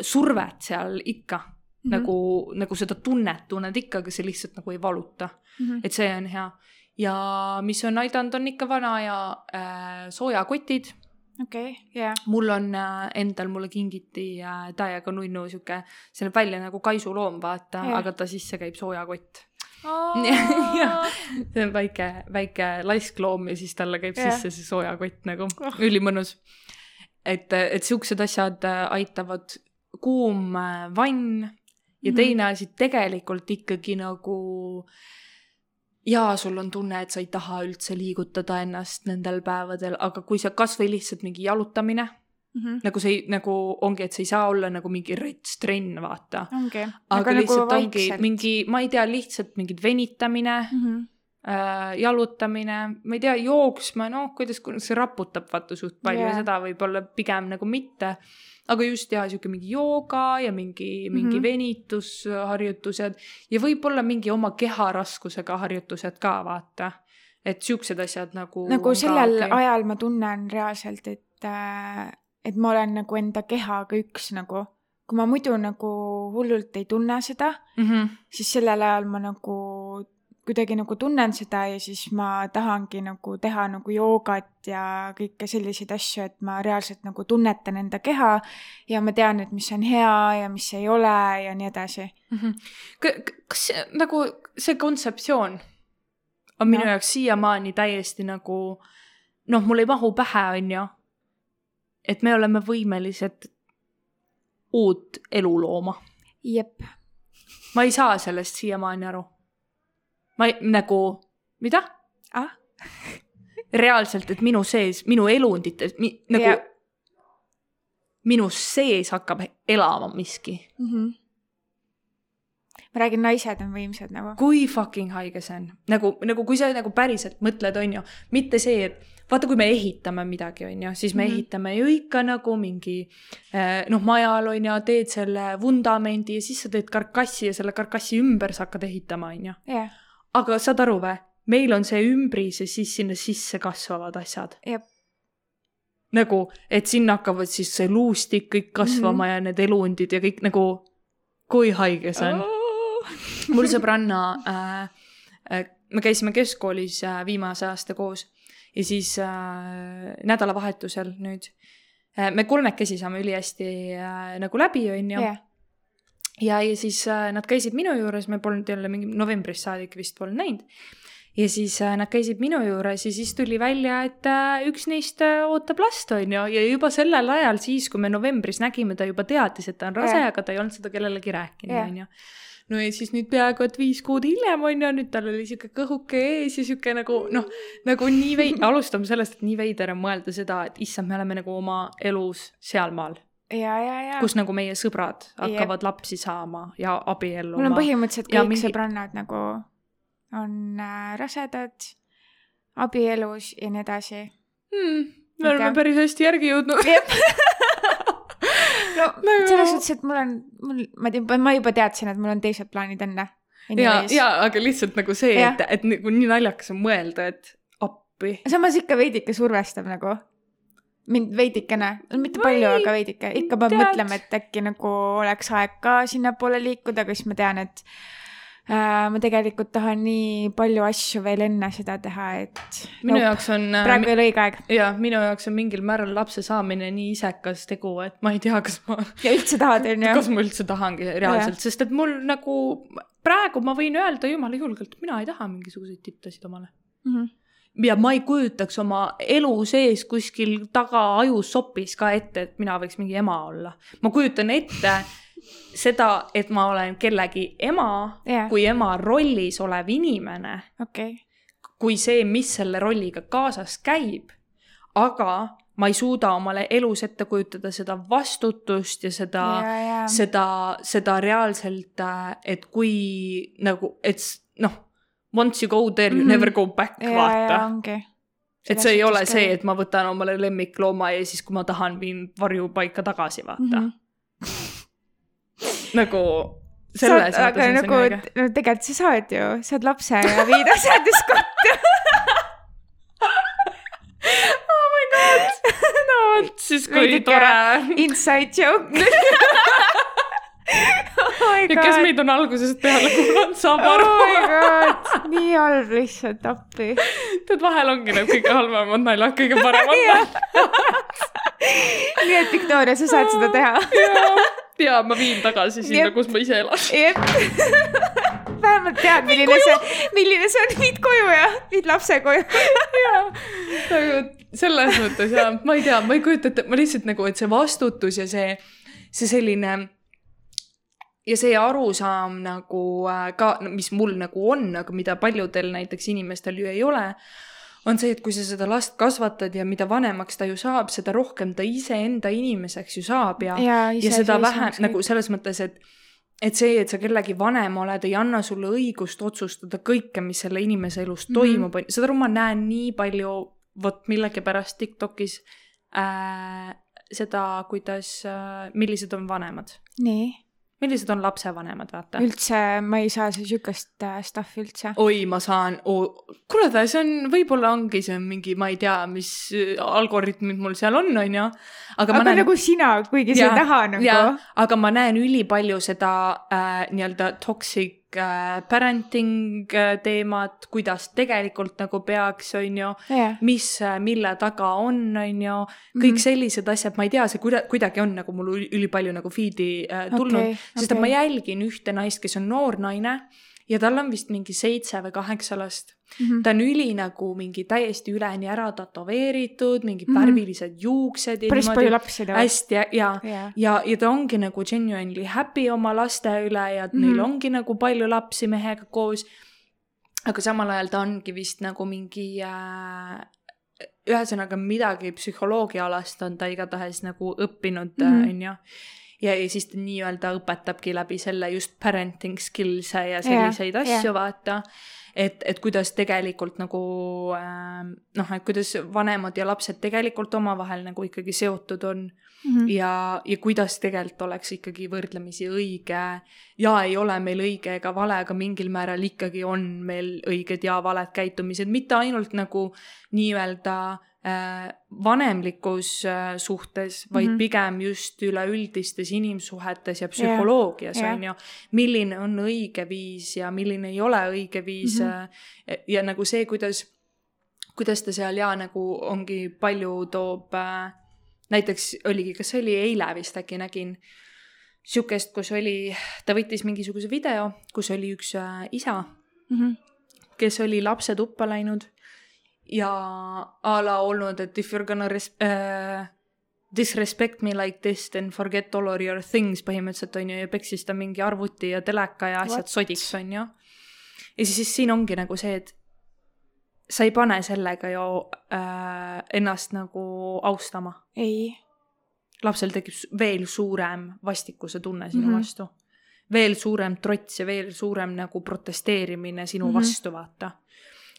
survet seal ikka mm, -hmm. nagu, nagu seda tunnet tunned ikka, aga see lihtsalt nagu ei valuta -hmm. et see on hea. ja mis on aidanud, on ikka vana aja äh, soojakotid. okei, jaa. mul on äh, endal, mulle kingiti äh, täiega nunnu sihuke, see näeb välja nagu kaisuloom, vaata yeah., aga ta sisse käib soojakott. Jah. see on väike, väike laiskloom ja siis talle käib yeah. sisse see soojakott nagu Oh. ülimõnus. et, et siuksed asjad äh, aitavad, kuum äh, vann ja Mhm. teine asi tegelikult ikkagi nagu jaa, sul on tunne, et sa ei taha üldse liigutada ennast nendel päevadel, aga kui sa kasvõi lihtsalt mingi jalutamine, -hmm. nagu see nagu ongi, et see ei saa olla nagu mingi rets trenn, vaata. aga aga lihtsalt nagu ongi mingi, ma ei tea, lihtsalt mingid venitamine mm. -hmm. äh, jalutamine, ma ei tea, jooksma, noh, kuidas, see raputab vaata suht palju yeah., seda võib-olla pigem nagu mitte. Aga just jah, sihuke mingi jooga ja mingi, mingi Mhm. venitusharjutused ja võib-olla mingi oma keharaskusega harjutused ka vaata. et siuksed asjad nagu. nagu sellel okay. ajal ma tunnen reaalselt, et, et ma olen nagu enda kehaga üks nagu. kui ma muidu nagu hullult ei tunne seda, mm. -hmm. siis sellel ajal ma nagu kuidagi nagu tunnen seda ja siis ma tahangi nagu teha nagu joogat ja kõike selliseid asju, et ma reaalselt nagu tunnetan enda keha ja ma tean, et mis on hea ja mis ei ole ja nii edasi. Mhm. kas see, nagu see kontseptsioon on minu Noh. jaoks siiamaani täiesti nagu noh, mul ei mahu pähe, onju. et me oleme võimelised uut elu looma. jep, ma ei saa sellest siiamaani aru. Ma ei, nagu, mida? ah, reaalselt, et minu sees, minu elundites mi, nagu Jah. minu sees hakkab elama miski. mm. -hmm. ma räägin, naised on võimsad nagu. kui fucking haige see on, nagu, nagu kui sa nagu päriselt mõtled, on ju, mitte see, et vaata, kui me ehitame midagi, on ju, siis me mm. -hmm. ehitame ju ikka nagu mingi eh, noh, majal on ju, teed selle vundamendi ja siis sa teed karkassi ja selle karkassi ümber sa hakkad ehitama, on ju. jah, aga saad aru või, meil on see ümbris ja siis sinna sisse kasvavad asjad. nagu, et sinna hakkavad siis see luustik kõik kasvama mm. -hmm. ja need elundid ja kõik nagu, kui haige see on mul sõbranna äh,, äh, me käisime keskkoolis äh, viimase aasta koos ja siis äh, nädalavahetusel nüüd äh, me kolmekesi saame ülihästi äh, nagu läbi, onju. jah, ja, ja siis äh, nad käisid minu juures, me polnud jälle mingi novembrist saadik vist polnud näinud. ja siis äh, nad käisid minu juures ja siis tuli välja, et äh, üks neist ootab last, onju, ja juba sellel ajal, siis kui me novembris nägime, ta juba teadis, et ta on rase Jah., aga ta ei olnud seda kellelegi rääkinud, Jah. onju no ja siis nüüd peaaegu et viis kuud hiljem on ju, nüüd tal oli sihuke kõhuke ees ja sihuke nagu noh, nagu nii vei-, alustame sellest, et nii veider on mõelda seda, et issand, me oleme nagu oma elus sealmaal. Kus nagu meie sõbrad hakkavad lapsi saama ja abielluma. mul on põhimõtteliselt ja kõik mingi- sõbrannad nagu on äh, rasedad, abielus ja nii edasi. hmm,. me oleme Aitäh. päris hästi järgi jõudnud. no Nagu- selles suhtes, et mul on, mul, ma tean, ma juba teadsin, et mul on teised plaanid enne. ja, ja aga lihtsalt nagu see, et, et nagu nii naljakas on mõelda, et appi. samas ikka veidike survestab nagu mind veidikene, mitte palju, aga veidike, ikka peab tead. mõtlema, et äkki nagu oleks aeg ka sinnapoole liikuda, aga siis ma tean, et äh, ma tegelikult tahan nii palju asju veel enne seda teha, et minu Nope. jaoks on. praegu ei ole õige aeg ja minu jaoks on mingil määral lapse saamine nii isekas tegu, et ma ei tea, kas ma, ja üldse tahad, onju. kas ma üldse tahangi reaalselt, sest et mul nagu praegu ma võin öelda jumala julgelt, mina ei taha mingisuguseid tipptasid omale. Mhm. Ja ma ei kujutaks oma elu sees kuskil taga ajusopis ka ette, et mina võiks mingi ema olla. ma kujutan ette seda, et ma olen kellegi ema Jah. kui ema rollis olev inimene okei, kui see, mis selle rolliga kaasas käib. aga ma ei suuda omale elus ette kujutada seda vastutust ja seda, ja, ja, seda, seda reaalselt, et kui nagu, et noh, once you go there you Mhm. never go back, vaata. et see ei ole see, et ma võtan omale lemmiklooma ja siis, kui ma tahan, viin varjupaika tagasi, vaata mm. -hmm. nagu selles aga mõttes see nagu no tegelikult sa saad ju, saad lapse ja viid asjadest kotti. oh my god, no vot siis kui Veidike tore. Inside joke. oh ja kes meid on algusest peale kuulanud, saab oh aru. god, nii halb lihtsalt appi. tead, vahel ongi need kõige halvemad naljad kõige paremad nii et Victoria, sa saad seda teha. ja, ja ma viin tagasi sinna kus ma ise elan. vähemalt tead, milline see, milline see on, viid koju ja viid lapse koju. selles mõttes ja ma ei tea, ma ei kujuta ette, ma lihtsalt nagu, et see vastutus ja see, see selline ja see arusaam nagu äh, ka, mis mul nagu on, aga mida paljudel näiteks inimestel ju ei ole, on see, et kui sa seda last kasvatad ja mida vanemaks ta ju saab, seda rohkem ta iseenda inimeseks ju saab ja, ja, ja seda vähem nagu selles mõttes, et et see, et sa kellegi vanem oled, ei anna sulle õigust otsustada kõike, mis selle inimese elus Mhm. toimub mm, -hmm. seda ma näen nii palju, vot millegipärast Tiktokis äh, seda, kuidas äh,, millised on vanemad, nii, millised on lapsevanemad, vaata. üldse ma ei saa siukest äh, stuff'i üldse. oi, ma saan oh,, kuule, see on, võib-olla ongi see on mingi, ma ei tea, mis äh, algoritmid mul seal on, onju. aga, aga nagu sina, kuigi sa Jaa, ei taha nagu. aga ma näen ülipalju seda äh, nii-öelda toxic parenting äh, teemat, kuidas tegelikult nagu peaks, onju, jah, mis, mille taga on, onju, kõik mm. -hmm. sellised asjad, ma ei tea, see kuida-, kuidagi on nagu mul üli- ülipalju nagu feed'i äh, tulnud okay,, sest et okei. ma jälgin ühte naist, kes on noor naine ja tal on vist mingi seitse või kaheksa last Mhm. ta on üli nagu mingi täiesti üleni ära tätoveeritud, mingid mm Mhm. -hmm. värvilised juuksed ja päris palju lapsi teevad. hästi ja, ja jaa, ja, ja ta ongi nagu genuinely happy oma laste üle ja mm -hmm. Mhm. neil ongi nagu palju lapsi mehega koos. aga samal ajal ta ongi vist nagu mingi äh,, ühesõnaga midagi psühholoogiaalast on ta igatahes nagu õppinud mm, Mhm. -hmm. onju. ja, ja siis ta nii-öelda õpetabki läbi selle just parenting skills'e ja selliseid yeah, asju jah. vaata et, et kuidas tegelikult nagu äh, noh, et kuidas vanemad ja lapsed tegelikult omavahel nagu ikkagi seotud on Mhm. ja, ja kuidas tegelikult oleks ikkagi võrdlemisi õige ja ei ole meil õige ega vale, aga mingil määral ikkagi on meil õiged ja valed käitumised, mitte ainult nagu nii-öelda äh, vanemlikus äh, suhtes, vaid mm. -hmm. pigem just üleüldistes inimsuhetes ja psühholoogias jah. on ju, milline on õige viis ja milline ei ole õige viis mm. -hmm. ja nagu see, kuidas, kuidas ta seal ja nagu ongi palju toob äh, näiteks oligi, kas see oli eile vist äkki nägin sihukest, kus oli, ta võttis mingisuguse video, kus oli üks äh, isa, Mhm. kes oli lapse tuppa läinud ja a la olnud, et if you are gonna res- äh, disrespect me like this then forget all of your things põhimõtteliselt on ju ja peksis ta mingi arvuti ja teleka ja asjad What? sodiks on ju. ja siis, siis siin ongi nagu see, et sa ei pane sellega ju äh, ennast nagu austama ei, lapsel tekib veel suurem vastikuse tunne sinu mm. -hmm. vastu. veel suurem trots ja veel suurem nagu protesteerimine sinu mm. -hmm. vastu, vaata.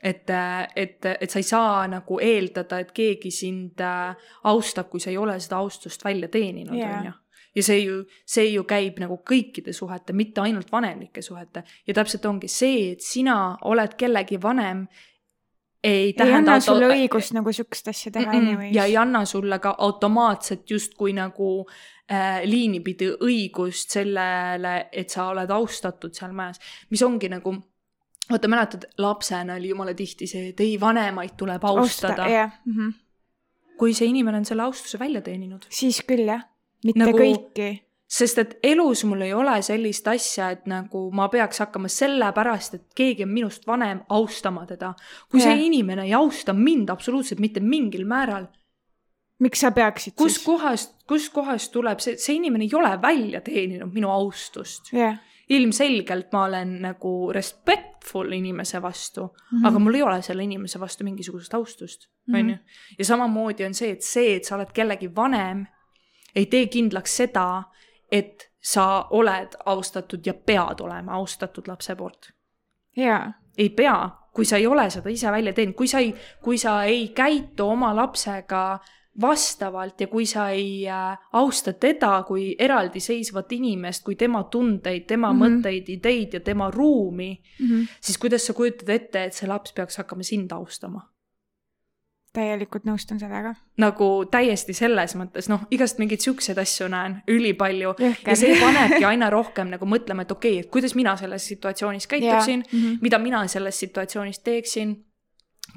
et, et, et sa ei saa nagu eeldada, et keegi sind äh, austab, kui sa ei ole seda austust välja teeninud, on ju. ja see ju, see ju käib nagu kõikide suhete, mitte ainult vanemlike suhete ja täpselt ongi see, et sina oled kellegi vanem, ei ei tähenda anna sulle õigust nagu siukest asja teha Mm-mm. anyways. ja ei anna sulle ka automaatselt justkui nagu äh, liini pidi õigust sellele, et sa oled austatud seal majas, mis ongi nagu vaata, mäletad, lapsena oli jumala tihti see, et ei, vanemaid tuleb austada, jah mm -hmm. kui see inimene on selle austuse välja teeninud. siis küll jah, mitte Nagu- kõiki. sest et elus mul ei ole sellist asja, et nagu ma peaks hakkama sellepärast, et keegi on minust vanem, austama teda. kui Jah. see inimene ei austa mind absoluutselt mitte mingil määral, miks sa peaksid kus siis? kohast, kus kohast tuleb see, see inimene ei ole välja teeninud minu austust. jah, ilmselgelt ma olen nagu respectful inimese vastu mm. -hmm. aga mul ei ole selle inimese vastu mingisugust austust, Mhm. onju. ja samamoodi on see, et see, et sa oled kellegi vanem, ei tee kindlaks seda, et sa oled austatud ja pead olema austatud lapse poolt. jaa, ei pea, kui sa ei ole seda ise välja teinud, kui sa ei, kui sa ei käitu oma lapsega vastavalt ja kui sa ei äh, austa teda kui eraldiseisvat inimest, kui tema tundeid, tema mm. -hmm. mõtteid, ideid ja tema ruumi, Mhm. siis kuidas sa kujutad ette, et see laps peaks hakkama sind austama? täielikult nõustun sellega. nagu täiesti selles mõttes, noh, igast mingeid siukseid asju näen ülipalju Jõhker. ja see panebki aina rohkem nagu mõtlema, et okei okay,, et kuidas mina selles situatsioonis käituksin Jaa, mhm. mida mina selles situatsioonis teeksin,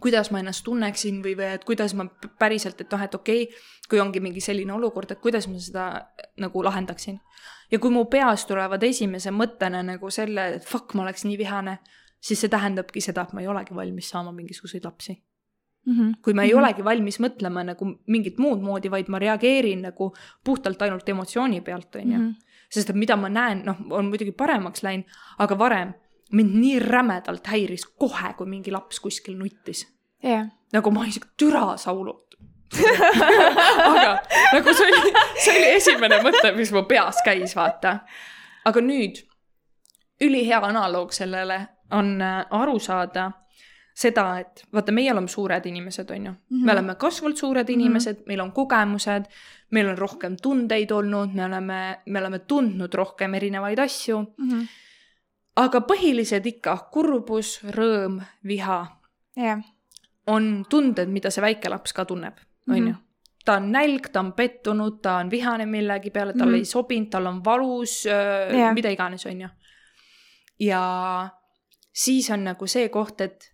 kuidas ma ennast tunneksin või, või et kuidas ma päriselt, et noh, et okei okay,, kui ongi mingi selline olukord, et kuidas ma seda nagu lahendaksin. ja kui mu peas tulevad esimese mõttena nagu selle, et fuck, ma oleks nii vihane, siis see tähendabki seda, et ma ei olegi valmis saama mingisuguseid lapsi. kui ma ei Mhm. olegi valmis mõtlema nagu mingit muud moodi, vaid ma reageerin nagu puhtalt ainult emotsiooni pealt, on ju. Mhm. sest et mida ma näen, noh, on muidugi paremaks läinud, aga varem mind nii rämedalt häiris kohe, kui mingi laps kuskil nuttis. jah, nagu ma isegi türa saulud. aga nagu see oli, see oli esimene mõte, mis mu peas käis, vaata. aga nüüd ülihea analoog sellele on äh, aru saada seda, et vaata, meie oleme suured inimesed, on ju mm. -hmm. me oleme kasvavalt suured inimesed mm, -hmm. meil on kogemused, meil on rohkem tundeid olnud, me oleme, me oleme tundnud rohkem erinevaid asju. Aga põhilised ikka kurbus, rõõm, viha jah, on tunded, mida see väike laps ka tunneb, on ju Mhm. ta on nälg, ta on pettunud, ta on vihane millegi peale, talle Mhm. ei sobinud, tal on valus, Jah. mida iganes, on ju. ja siis on nagu see koht, et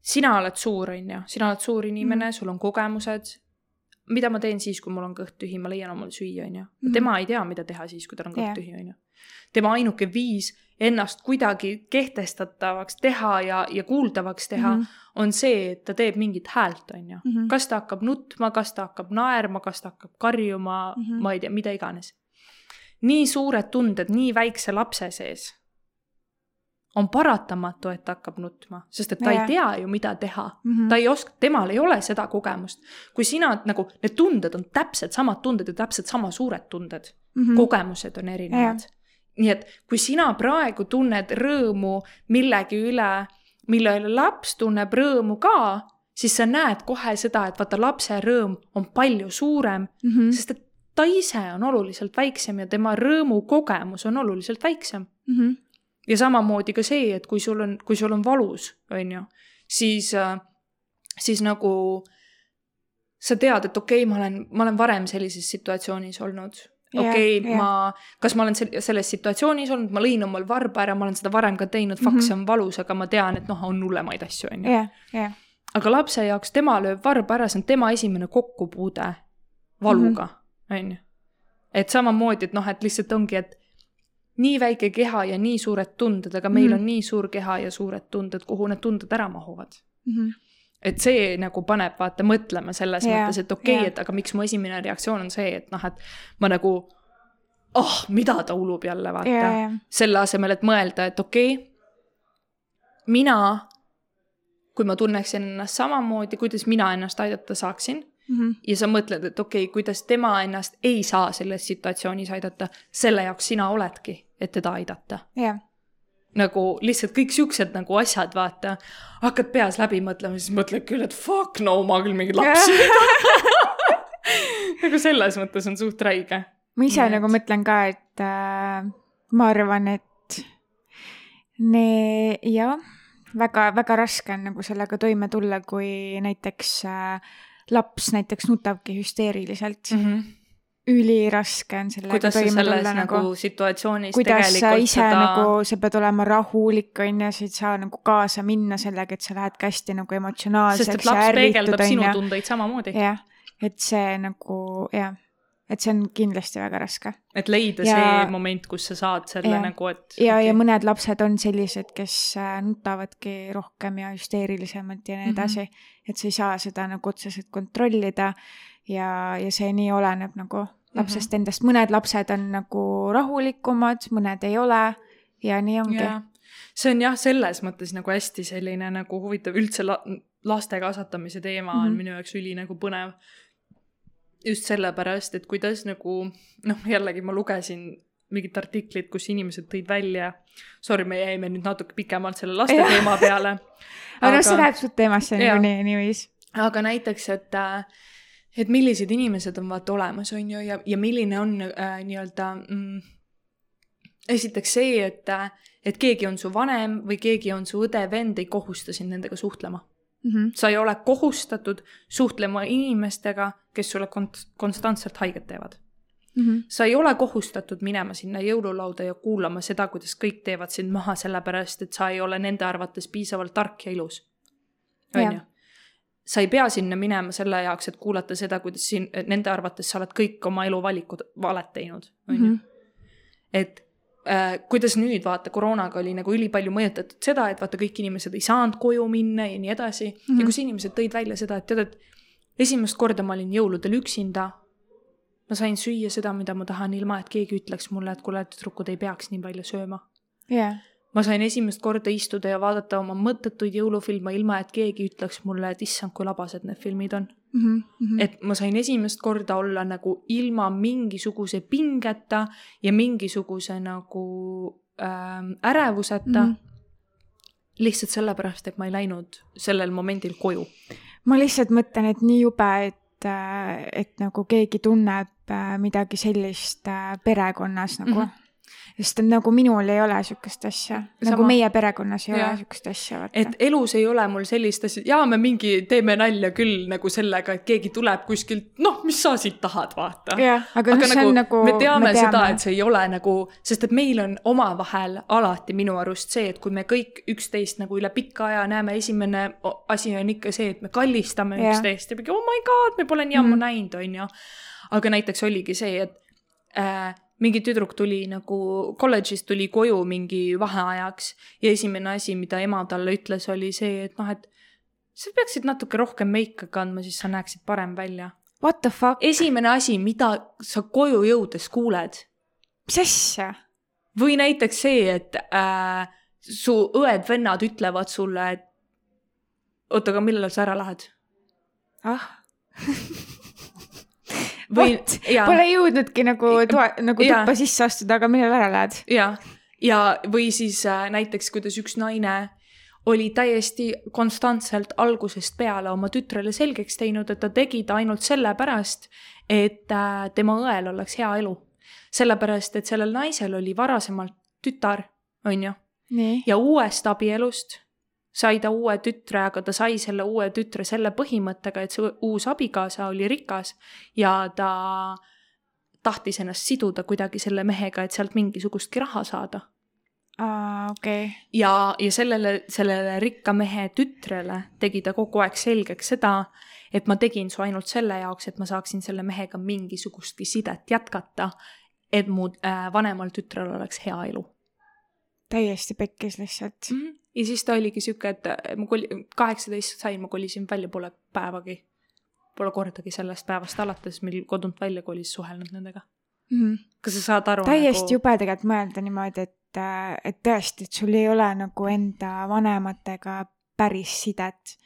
sina oled suur, on ju, sina oled suur inimene, sul on kogemused. mida ma teen siis, kui mul on kõht tühi, ma leian omale süüa, on ju. Mhm. tema ei tea, mida teha siis, kui tal on kõht Jah. tühi, on ju. Tema ainuke viis ennast kuidagi kehtestatavaks teha ja, ja kuuldavaks teha mm. -hmm. on see, et ta teeb mingit häält, on ju. Mhm. kas ta hakkab nutma, kas ta hakkab naerma, kas ta hakkab karjuma mm. -hmm. ma ei tea, mida iganes. nii suured tunded nii väikse lapse sees on paratamatu, et ta hakkab nutma, sest et ta Jaa. ei tea ju, mida teha Mhm. ta ei oska, temal ei ole seda kogemust. kui sina nagu, need tunded on täpselt samad tunded ja täpselt sama suured tunded Mhm. kogemused on erinevad. Nii et kui sina praegu tunned rõõmu millegi üle, mille üle laps tunneb rõõmu ka, siis sa näed kohe seda, et vaata lapse rõõm on palju suurem, Mhm. sest et ta ise on oluliselt väiksem ja tema rõõmukogemus on oluliselt väiksem. Mhm. ja samamoodi ka see, et kui sul on, kui sul on valus, on ju, siis, siis nagu sa tead, et okei okay,, ma olen, ma olen varem sellises situatsioonis olnud. Okei okay,, ma, kas ma olen sel- selles situatsioonis olnud, ma lõin omal varba ära, ma olen seda varem ka teinud, fakt, Mhm. see on valus, aga ma tean, et noh, on hullemaid asju, on ju. aga lapse jaoks tema lööb varba ära, see on tema esimene kokkupuude valuga, on ju. et samamoodi, et noh, et lihtsalt ongi, et nii väike keha ja nii suured tunded, aga meil Mhm. on nii suur keha ja suured tunded, kuhu need tunded ära mahuvad. Mhm. Et see nagu paneb vaata mõtlema selles Jaa, mõttes, et okei okay,, et aga miks mu esimene reaktsioon on see, et noh, et ma nagu, oh, mida ta ulub jälle, vaata ja, ja, selle asemel, et mõelda, et okei okay,, mina, kui ma tunneksin ennast samamoodi, kuidas mina ennast aidata saaksin Mhm. ja sa mõtled, et okei okay,, kuidas tema ennast ei saa selles situatsioonis aidata, selle jaoks sina oledki, et teda aidata. jah, nagu lihtsalt kõik siuksed nagu asjad, vaata, hakkad peas läbi mõtlema, siis mõtled küll, et fuck no, ma küll mingeid lapsi ei taha. nagu selles mõttes on suht räige. ma ise Nii et- nagu mõtlen ka, et äh, ma arvan, et ne-, jah, väga, väga raske on nagu sellega toime tulla, kui näiteks äh, laps näiteks nutabki hüsteeriliselt mm. -hmm. Üliraske on sellega kuidas toime selles tulla nagu, nagu, situatsioonis kuidas sa ise seda nagu, sa pead olema rahulik, on ju, sa ei saa nagu kaasa minna sellega, et sa lähedki hästi nagu sest emotsionaalseks et laps peegeldab sinu tundeid samamoodi. jah, et see nagu jah, et see on kindlasti väga raske. et leida Ja- see moment, kus sa saad selle Ja. nagu, et ja okay., ja mõned lapsed on sellised, kes äh, nutavadki rohkem ja hüsteerilisemalt ja nii Mhm. edasi mm. -hmm. et sa ei saa seda nagu otseselt kontrollida ja, ja see nii oleneb nagu lapsest mm -hmm. endast, mõned lapsed on nagu rahulikumad, mõned ei ole ja nii ongi Jaa. see on jah, selles mõttes nagu hästi selline nagu huvitav üldse la laste kasvatamise teema mm -hmm. on Mhm. minu jaoks üli nagu põnev. just sellepärast, et kuidas nagu noh, jällegi ma lugesin mingit artiklit, kus inimesed tõid välja, sorry, me jäime nüüd natuke pikemalt selle laste Jah. teema peale. aga noh, see läheb suht teemasse niikuinii, niiviisi. aga näiteks, et, et millised inimesed on vaata olemas, on ju, ja, ja milline on äh, nii-öelda mm, esiteks see, et, et keegi on su vanem või keegi on su õde-vend, ei kohusta sind nendega suhtlema. Mhm. sa ei ole kohustatud suhtlema inimestega, kes sulle kont-, konstantselt haiget teevad. Mhm. sa ei ole kohustatud minema sinna jõululauda ja kuulama seda, kuidas kõik teevad sind maha, sellepärast et sa ei ole nende arvates piisavalt tark ja ilus. on ju? Sa ei pea sinna minema selle jaoks, et kuulata seda, kuidas siin, nende arvates sa oled kõik oma eluvalikud valet teinud, on ju. Mhm. et äh, kuidas nüüd vaata, koroonaga oli nagu ülipalju mõjutatud seda, et vaata, kõik inimesed ei saanud koju minna ja nii edasi mm. -hmm. Mhm. ja kus inimesed tõid välja seda, et tead, et esimest korda ma olin jõuludel üksinda. ma sain süüa seda, mida ma tahan, ilma et keegi ütleks mulle, et kuule, tüdrukud ei peaks nii palju sööma. jah, ma sain esimest korda istuda ja vaadata oma mõttetuid jõulufilme, ilma et keegi ütleks mulle, et issand, kui labased need filmid on. Mhm. et ma sain esimest korda olla nagu ilma mingisuguse pingeta ja mingisuguse nagu ähm, ärevuseta mm. -hmm. lihtsalt sellepärast, et ma ei läinud sellel momendil koju. ma lihtsalt mõtlen, et nii jube, et, et nagu keegi tunneb äh, midagi sellist äh, perekonnas nagu mm. -hmm. Sest et nagu minul ei ole sihukest asja, nagu meie perekonnas ei Jah. ole sihukest asja, et. elus ei ole mul sellist asja, jaa, me mingi teeme nalja küll nagu sellega, et keegi tuleb kuskilt, noh, mis sa siit tahad, vaata. jah, aga noh, on nagu. me teame seda, et see ei ole nagu, sest et meil on omavahel alati minu arust see, et kui me kõik üksteist nagu üle pika aja näeme, esimene asi on ikka see, et me kallistame Jah. üksteist ja mingi oh my god, me pole nii ammu Mhm. näinud, on ju. aga näiteks oligi see, et äh, mingi tüdruk tuli nagu kolledžist tuli koju mingi vaheajaks ja esimene asi, mida ema talle ütles, oli see, et noh, et sa peaksid natuke rohkem meika kandma, siis sa näeksid parem välja. What the fuck, esimene asi, mida sa koju jõudes kuuled mis asja? või näiteks see, et äh, su õed-vennad ütlevad sulle, et oota, aga millal sa ära lähed? ah, või ja, pole jõudnudki nagu toa, nagu tuppa sisse astuda, aga millal ära lähed? ja, ja, või siis äh, näiteks, kuidas üks naine oli täiesti konstantselt algusest peale oma tütrele selgeks teinud, et ta tegi ta ainult sellepärast, et äh, tema õel oleks hea elu. sellepärast, et sellel naisel oli varasemalt tütar, on ju ja uuest abielust sai ta uue tütre, aga ta sai selle uue tütre selle põhimõttega, et see uus abikaasa oli rikas ja ta tahtis ennast siduda kuidagi selle mehega, et sealt mingisugustki raha saada. okei, ja, ja sellele, sellele rikka mehe tütrele tegi ta kogu aeg selgeks seda, et ma tegin su ainult selle jaoks, et ma saaksin selle mehega mingisugustki sidet jätkata, et mu äh, vanemal tütrel oleks hea elu täiesti pekkis lihtsalt. mm. -hmm. Ja siis ta oligi sihuke, et ma koli-, kaheksateist sain, ma kolisin välja, pole päevagi, pole kordagi sellest päevast alates, mil kodunt välja kolis, suhelnud nendega. kas sa saad aru? Täiesti jube tegelikult mõelda niimoodi, et, et tõesti, et sul ei ole nagu enda vanematega päris sidet.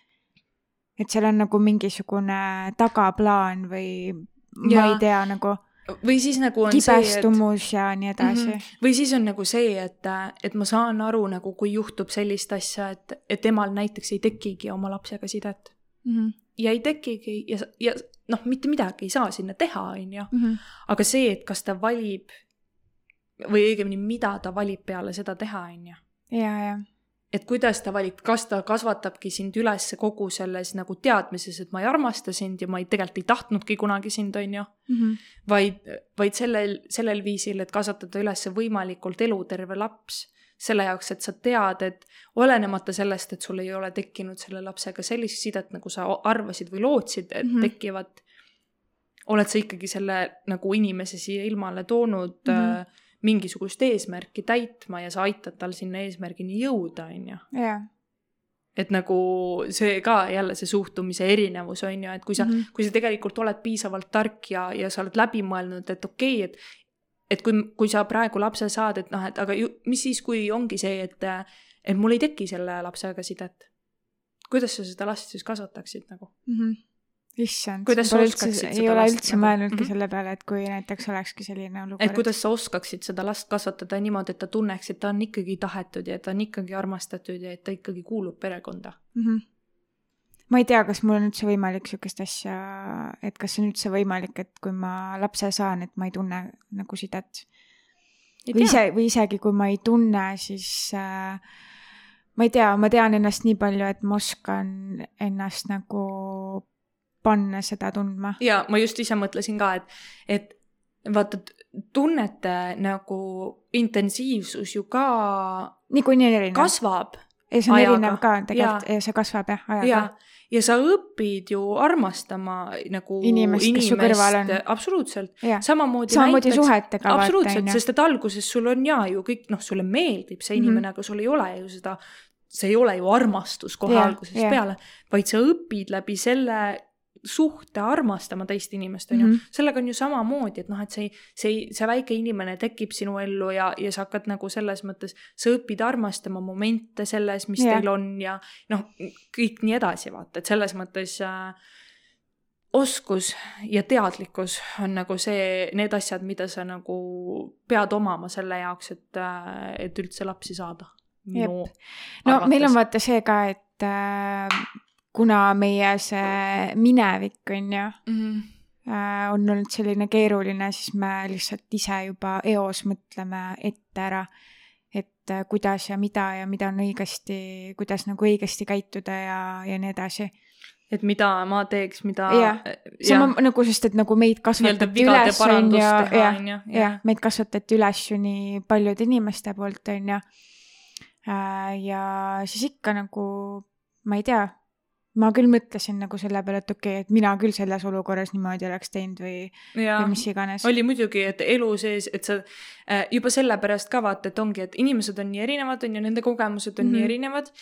et seal on nagu mingisugune tagaplaan või ma Jaa. ei tea, nagu või siis nagu on see, et kibestumus ja nii edasi Mhm. või siis on nagu see, et, et ma saan aru nagu, kui juhtub sellist asja, et, et emal näiteks ei tekigi oma lapsega sidet mm. -hmm. ja ei tekigi ja, ja noh, mitte midagi ei saa sinna teha, on ju. Mm -hmm. aga see, et kas ta valib või õigemini, mida ta valib peale seda teha, on ju. ja, ja, et kuidas ta valib, kas ta kasvatabki sind üles kogu selles nagu teadmises, et ma ei armasta sind ja ma ei, tegelikult ei tahtnudki kunagi sind, on ju. mm -hmm. vaid, vaid sellel, sellel viisil, et kasvatada üles võimalikult eluterve laps selle jaoks, et sa tead, et olenemata sellest, et sul ei ole tekkinud selle lapsega sellist sidet, nagu sa arvasid või lootsid, et mm. -hmm. tekivad, oled sa ikkagi selle nagu inimese siia ilmale toonud mm. -hmm. Mingisugust eesmärki täitma ja sa aitad tal sinna eesmärgini jõuda, on ju et nagu see ka jälle see suhtumise erinevus on ju, et kui sa mm. -hmm. kui sa tegelikult oled piisavalt tark ja, ja sa oled läbi mõelnud, et okei okay,, et et kui, kui sa praegu lapse saad, et noh, et aga ju, mis siis, kui ongi see, et et mul ei teki selle lapsega sidet. kuidas sa seda last siis kasvataksid nagu? issand, Kuidas sa oskaksid seda ei ole üldse nagu- mõelnudki Mhm. selle peale, et kui näiteks olekski selline olukord. et kuidas sa oskaksid seda last kasvatada niimoodi, et ta tunneks, et ta on ikkagi tahetud ja ta on ikkagi armastatud ja et ta ikkagi kuulub perekonda. mm. -hmm. ma ei tea, kas mul on üldse võimalik sihukest asja, et kas on üldse võimalik, et kui ma lapse saan, et ma ei tunne nagu sidet. või ise, või isegi kui ma ei tunne, siis äh, ma ei tea, ma tean ennast nii palju, et ma oskan ennast nagu panna seda tundma. ja ma just ise mõtlesin ka, et, et vaata, tunnete nagu intensiivsus ju ka niikuinii erinev. kasvab ja see on ajaga. erinev ka tegelikult ja see kasvab jah, ajaga ja, ja sa õpid ju armastama nagu Inimest, kes su kõrval on. absoluutselt, ja. samamoodi samamoodi näiteks- suhetega absoluutselt, sest et alguses sul on jaa ju kõik, noh, sulle meeldib see inimene mm, -hmm. aga sul ei ole ju seda, see ei ole ju armastus kohe Jah, algusest jah. peale, vaid sa õpid läbi selle suhte armastama teist inimest, on ju Mhm.. sellega on ju samamoodi, et noh, et see, see, see väike inimene tekib sinu ellu ja, ja sa hakkad nagu selles mõttes, sa õpid armastama momente selles, mis Jah. teil on ja noh, kõik nii edasi, vaata, et selles mõttes äh, oskus ja teadlikkus on nagu see, need asjad, mida sa nagu pead omama selle jaoks, et, et üldse lapsi saada. no arvates. meil on vaata see ka, et äh, kuna meie see minevik on ju Mhm. äh, on olnud selline keeruline, siis me lihtsalt ise juba eos mõtleme ette ära, et äh, kuidas ja mida ja mida on õigesti, kuidas nagu õigesti käituda ja, ja nii edasi. et mida ma teeks, mida sama nagu, sest et nagu meid kasvatati üles on ju, jah, jah, meid kasvatati üles ju nii paljude inimeste poolt, on ju. ja siis ikka nagu, ma ei tea, ma küll mõtlesin nagu selle peale, et okei okay,, et mina küll selles olukorras niimoodi oleks teinud või, ja või mis iganes. oli muidugi, et elu sees, et sa äh, juba sellepärast ka vaata, et ongi, et inimesed on nii erinevad, on ju, nende kogemused on mm -hmm. nii Mhm. erinevad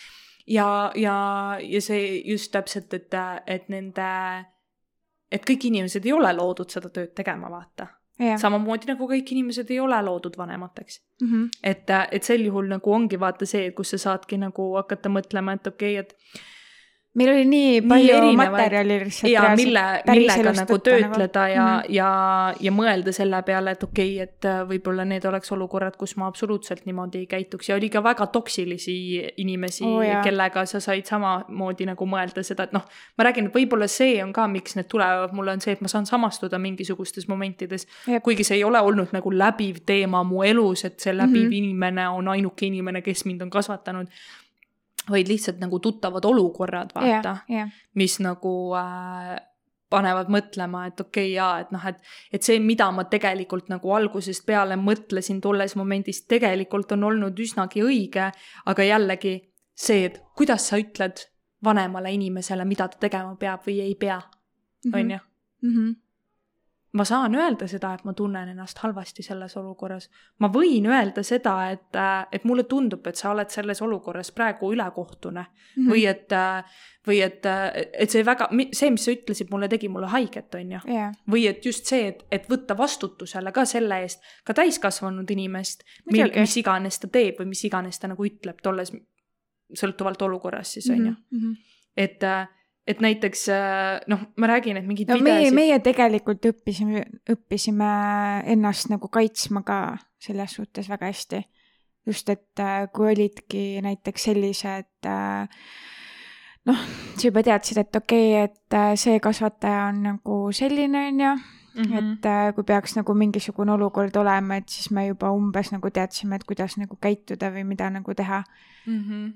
ja, ja, ja see just täpselt, et, et nende, et kõik inimesed ei ole loodud seda tööd tegema, vaata. jah, samamoodi nagu kõik inimesed ei ole loodud vanemateks. Mhm. et, et sel juhul nagu ongi vaata see, kus sa saadki nagu hakata mõtlema, et okei okay,, et meil oli nii Nii palju erinevaid- materjali lihtsalt ja mille, millega nagu võtta töötleda ja mm. -hmm. ja, ja mõelda selle peale, et okei okay,, et äh, võib-olla need oleks olukorrad, kus ma absoluutselt niimoodi ei käituks ja oli ka väga toksilisi inimesi oh, kellega sa said samamoodi nagu mõelda seda, et noh, ma räägin, et võib-olla see on ka, miks need tulevad mulle, on see, et ma saan samastuda mingisugustes momentides, kuigi see ei ole olnud nagu läbiv teema mu elus, et see läbiv mm. -hmm. inimene on ainuke inimene, kes mind on kasvatanud, vaid lihtsalt nagu tuttavad olukorrad, vaata jah, jah, mis nagu äh, panevad mõtlema, et okei okay, jaa, et noh, et, et see, mida ma tegelikult nagu algusest peale mõtlesin tolles momendis, tegelikult on olnud üsnagi õige, aga jällegi see, et kuidas sa ütled vanemale inimesele, mida ta tegema peab või ei pea, on ju. Mhm. ma saan öelda seda, et ma tunnen ennast halvasti selles olukorras. ma võin öelda seda, et, et mulle tundub, et sa oled selles olukorras praegu ülekohtune Mhm. või et, või et, et see väga, see, mis sa ütlesid, mulle tegi mulle haiget, on ju. jah, või et just see, et, et võtta vastutusele ka selle eest, ka täiskasvanud inimest, mis iganes ta teeb või mis iganes ta nagu ütleb tolles, sõltuvalt olukorrast siis, on ju. Mhm. et, et näiteks noh, ma räägin, et mingeid no meie, videosid, meie tegelikult õppisime, õppisime ennast nagu kaitsma ka selles suhtes väga hästi. just, et äh, kui olidki näiteks sellised äh, noh, sa juba teadsid, et okei okay,, et äh, see kasvataja on nagu selline, on ju, Mhm. et äh, kui peaks nagu mingisugune olukord olema, et siis me juba umbes nagu teadsime, et kuidas nagu käituda või mida nagu teha. mm. -hmm.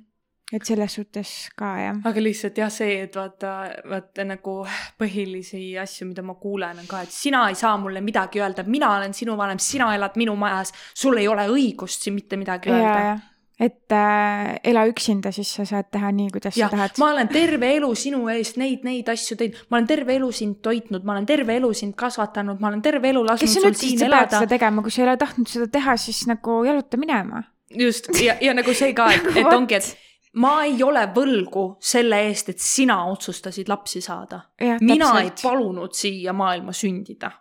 Et selles suhtes ka jah. aga lihtsalt jah, see, et vaata, vaata nagu põhilisi asju, mida ma kuulen, on ka, et sina ei saa mulle midagi öelda, mina olen sinu vanem, sina elad minu majas, sul ei ole õigust siin mitte midagi ja, öelda. et äh, ela üksinda, siis sa saad teha nii, kuidas jah sa tahad. ma olen terve elu sinu eest neid, neid asju teinud, ma olen terve elu sind toitnud, ma olen terve elu sind kasvatanud, ma olen terve elu lasknud sul siin elada seda. tegema, kui sa ei ole tahtnud seda teha, siis nagu jaluta minema. just ja, ja nagu see ka, et, et ongi, et ma ei ole võlgu selle eest, et sina otsustasid lapsi saada. mina ei täpselt. palunud siia maailma sündida,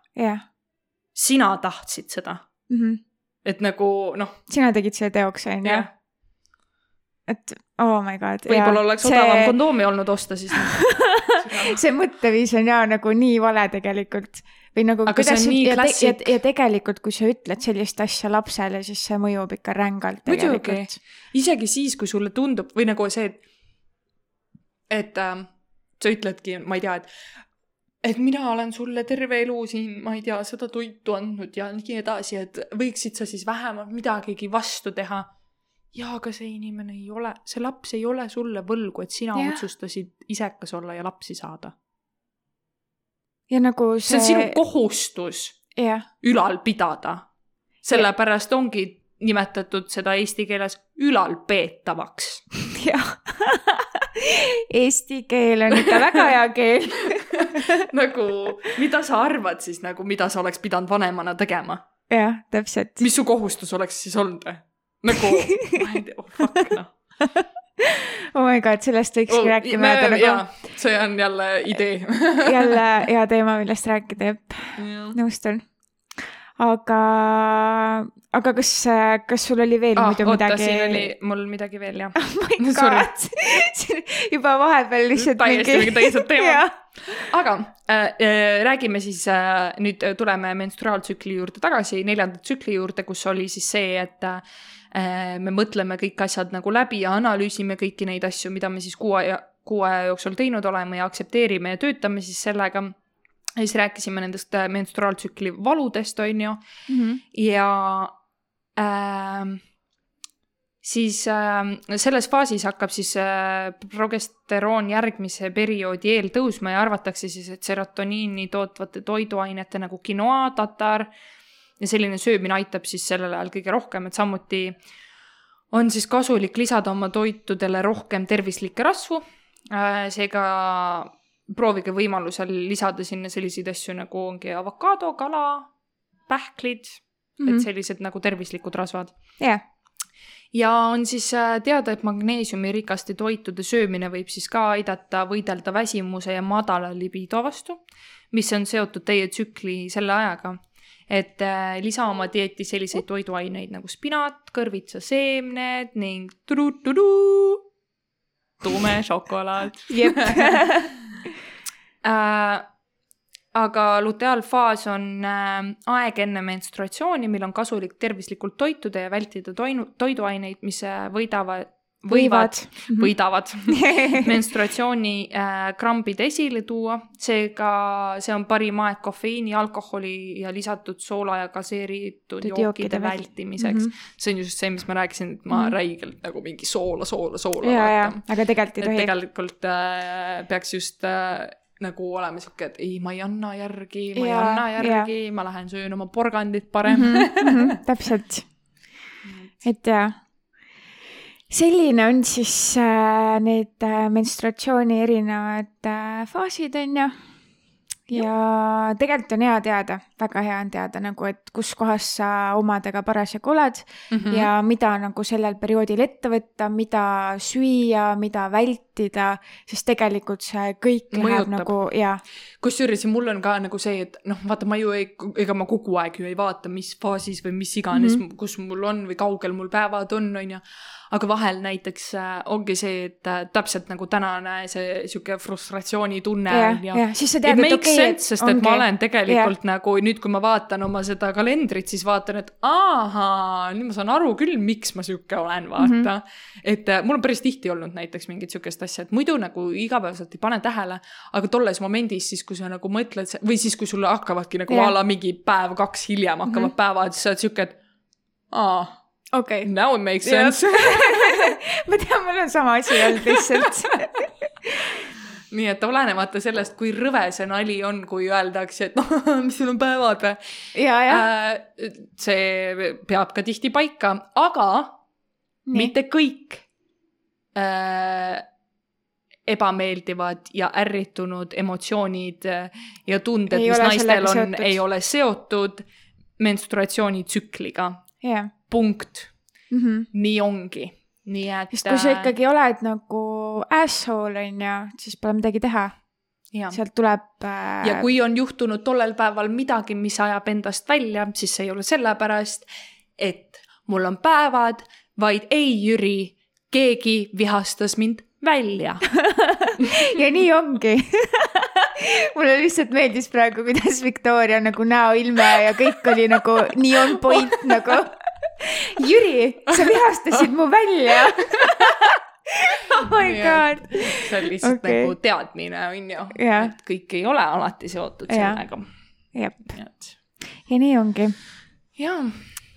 sina tahtsid seda, mm. -hmm. et nagu noh, sina tegid selle teoks, onju jah., et oh my god. võib-olla oleks see... odavam kondoomi olnud osta siis. see mõtteviis on ja nagu nii vale tegelikult või nagu Aga see on nii ja, te, ja, klassik. ja tegelikult, kui sa ütled sellist asja lapsele, siis see mõjub ikka rängalt Muidugi. isegi siis, kui sulle tundub või nagu see, et, et äh, sa ütledki, ma ei tea, et et mina olen sulle terve elu siin, ma ei tea, seda toitu andnud ja nii edasi, et võiksid sa siis vähemalt midagigi vastu teha. jaa, aga see inimene ei ole, see laps ei ole sulle võlgu, et sina yeah. otsustasid isekas olla ja lapsi saada. Ja nagu see see, on sinu kohustus jah, ülal pidada. sellepärast ongi nimetatud seda eesti keeles ülalpeetavaks. jah. Eesti keel on ikka väga hea keel. nagu, mida sa arvad siis nagu, mida sa oleks pidanud vanemana tegema? jah, täpselt. mis su kohustus oleks siis olnud? nagu, ma ei tea, oh fuck noh. oh my god, sellest võikski oh, rääkima jääda nagu see on jälle idee. jälle hea teema, millest rääkida, jep, nõustun. aga, aga kas, kas sul oli veel ah, muidu oota, midagi? siin oli mul midagi veel jah. oh my Sorry. god, juba vahepeal lihtsalt täiesti mingi teised teemad aga äh, äh, räägime siis äh,, nüüd tuleme menstruaaltsükli juurde tagasi, neljanda tsükli juurde, kus oli siis see, et äh, me mõtleme kõik asjad nagu läbi ja analüüsime kõiki neid asju, mida me siis kuu aja, kuu aja jooksul teinud oleme ja aktsepteerime ja töötame siis sellega. ja siis rääkisime nendest äh, menstruaaltsükli valudest, on ju, Mhm. ja äh, siis äh, selles faasis hakkab siis äh, progesteroon järgmise perioodi eel tõusma ja arvatakse siis, et serotoniini tootvate toiduainete nagu quinoa, tatar ja selline söömine aitab siis sellel ajal kõige rohkem, et samuti on siis kasulik lisada oma toitudele rohkem tervislikke rasvu äh,. seega proovige võimalusel lisada sinna selliseid asju nagu ongi avokaado, kala, pähklid mm, -hmm. et sellised nagu tervislikud rasvad. jah, ja on siis äh, teada, et magneesiumirikaste toitude söömine võib siis ka aidata võidelda väsimuse ja madala libido vastu, mis on seotud teie tsükli selle ajaga. Et äh, lisa oma dieeti selliseid toiduaineid nagu spinat, kõrvitsaseemned ning tudu-tudu, tume šokolaad jep. äh,. aga luteaalfaas on äh, aeg enne menstruatsiooni, mil on kasulik tervislikult toituda ja vältida toinu, toiduaineid, mis äh, võidavad, võivad, võidavad menstruatsiooni äh, krambid esile tuua, seega see on parim aeg kofeiini, alkoholi ja lisatud soola ja gaseeritud Tud jookide jookide vält- vältimiseks mm. Mhm. -hmm. see on just see, mis ma rääkisin, et ma mm Mhm. -hmm. räigelt nagu mingi soola, soola, soola ja, ja vaatan., aga tegelikult ei tohi. tegelikult äh, peaks just äh, nagu olema sihuke, et ei, ma ei anna järgi, ma ei Jaa, anna järgi, ma lähen söön oma porgandit parem Mhm, mm. mhm, täpselt, et jaa. Selline on siis äh, need äh, menstruatsiooni erinevad äh, faasid, on ju. ja tegelikult on hea teada, väga hea on teada nagu, et kus kohas sa omadega parasjagu oled mm -hmm. ja mida nagu sellel perioodil ette võtta, mida süüa, mida vältida, sest tegelikult see kõik läheb Mõjutab. nagu ja, kusjuures mul on ka nagu see, et noh, vaata, ma ju ei, ega ma kogu aeg ju ei vaata, mis faasis või mis iganes mm. -hmm. kus mul on või kaugel mul päevad on, on ju. Aga vahel näiteks äh, ongi see, et äh, täpselt nagu tänane see sihuke frustratsioonitunne ja on, ju. ja siis sa tead, et okei, sense, sest et ma olen tegelikult yeah. nagu nüüd, kui ma vaatan oma seda kalendrit, siis vaatan, et ahaa, nüüd ma saan aru küll, miks ma sihuke olen, vaata mm. -hmm. et äh, mul on päris tihti olnud näiteks mingit sihukest asja, et muidu nagu igapäevaselt ei pane tähele, aga tolles momendis siis, kui sa nagu mõtled või siis, kui sulle hakkavadki nagu Jah. a la mingi päev-kaks hiljem hakkavad mm. -hmm. päevad, siis sa oled sihuke, et aa, okei. now it makes sense ma tean, mul on sama asi olnud lihtsalt. nii et olenemata sellest, kui rõve see nali on, kui öeldakse, et noh, mis sul on päevad või Äh, see peab ka tihti paika, aga mitte kõik äh, ebameeldivad ja ärritunud emotsioonid äh, ja tunded, mis naistel on, ei ole seotud menstruatsioonitsükliga. Jah punkt. mm -hmm. nii ongi. nii et. sest kui sa ikkagi oled nagu asshole on ju, siis pole midagi teha. ja, sealt tuleb äh, ja kui on juhtunud tollel päeval midagi, mis ajab endast välja, siis see ei ole sellepärast, et mul on päevad, vaid ei, Jüri, keegi vihastas mind välja ja nii ongi mulle lihtsalt meeldis praegu, kuidas Victoria nagu näoilme ja kõik oli nagu nii on point nagu. Jüri, sa vihastasid mu välja oh my god. see on lihtsalt okay. nagu teadmine, on ju. Jah. et kõik ei ole alati seotud Jah. sellega. jep, ja nii ongi, jaa,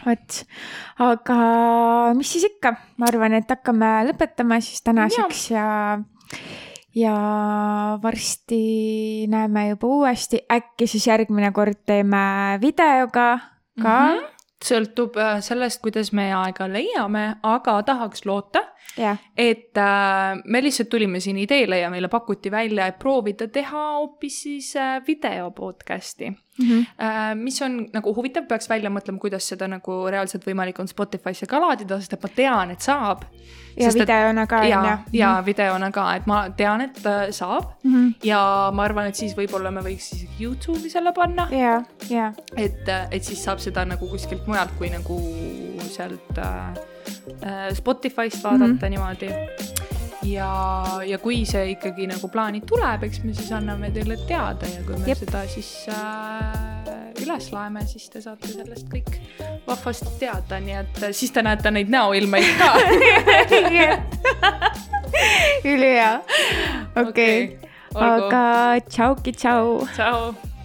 vot. aga mis siis ikka, ma arvan, et hakkame lõpetama siis tänaseks ja, ja varsti näeme juba uuesti, äkki siis järgmine kord teeme videoga ka mm. -hmm. sõltub äh, sellest, kuidas me aega leiame, aga tahaks loota, jah, et äh, me lihtsalt tulime siin ideele ja meile pakuti välja, et proovida teha hoopis siis äh, video podcast'i mm -hmm. äh,. mis on nagu huvitav, peaks välja mõtlema, kuidas seda nagu reaalselt võimalik on Spotify'sse ka laadida, sest et ma tean, et saab. ja videona ka on ja ju,. ja videona ka, et ma tean, et äh, saab mm. -hmm. ja ma arvan, et siis võib-olla me võiks isegi Youtube'i selle panna, ja, ja, et, et siis saab seda nagu kuskilt mujalt kui nagu sealt äh, äh, Spotify'st vaadata mm. -hmm. niimoodi. ja, ja kui see ikkagi nagu plaani tuleb, eks me siis anname teile teada ja kui me Jep. Seda siis äh, üles laeme, siis te saate sellest kõik vahvasti teada, nii et äh, siis te näete neid näoilmeid ka. ülihea, okei, aga tšauki, tšau. tšau.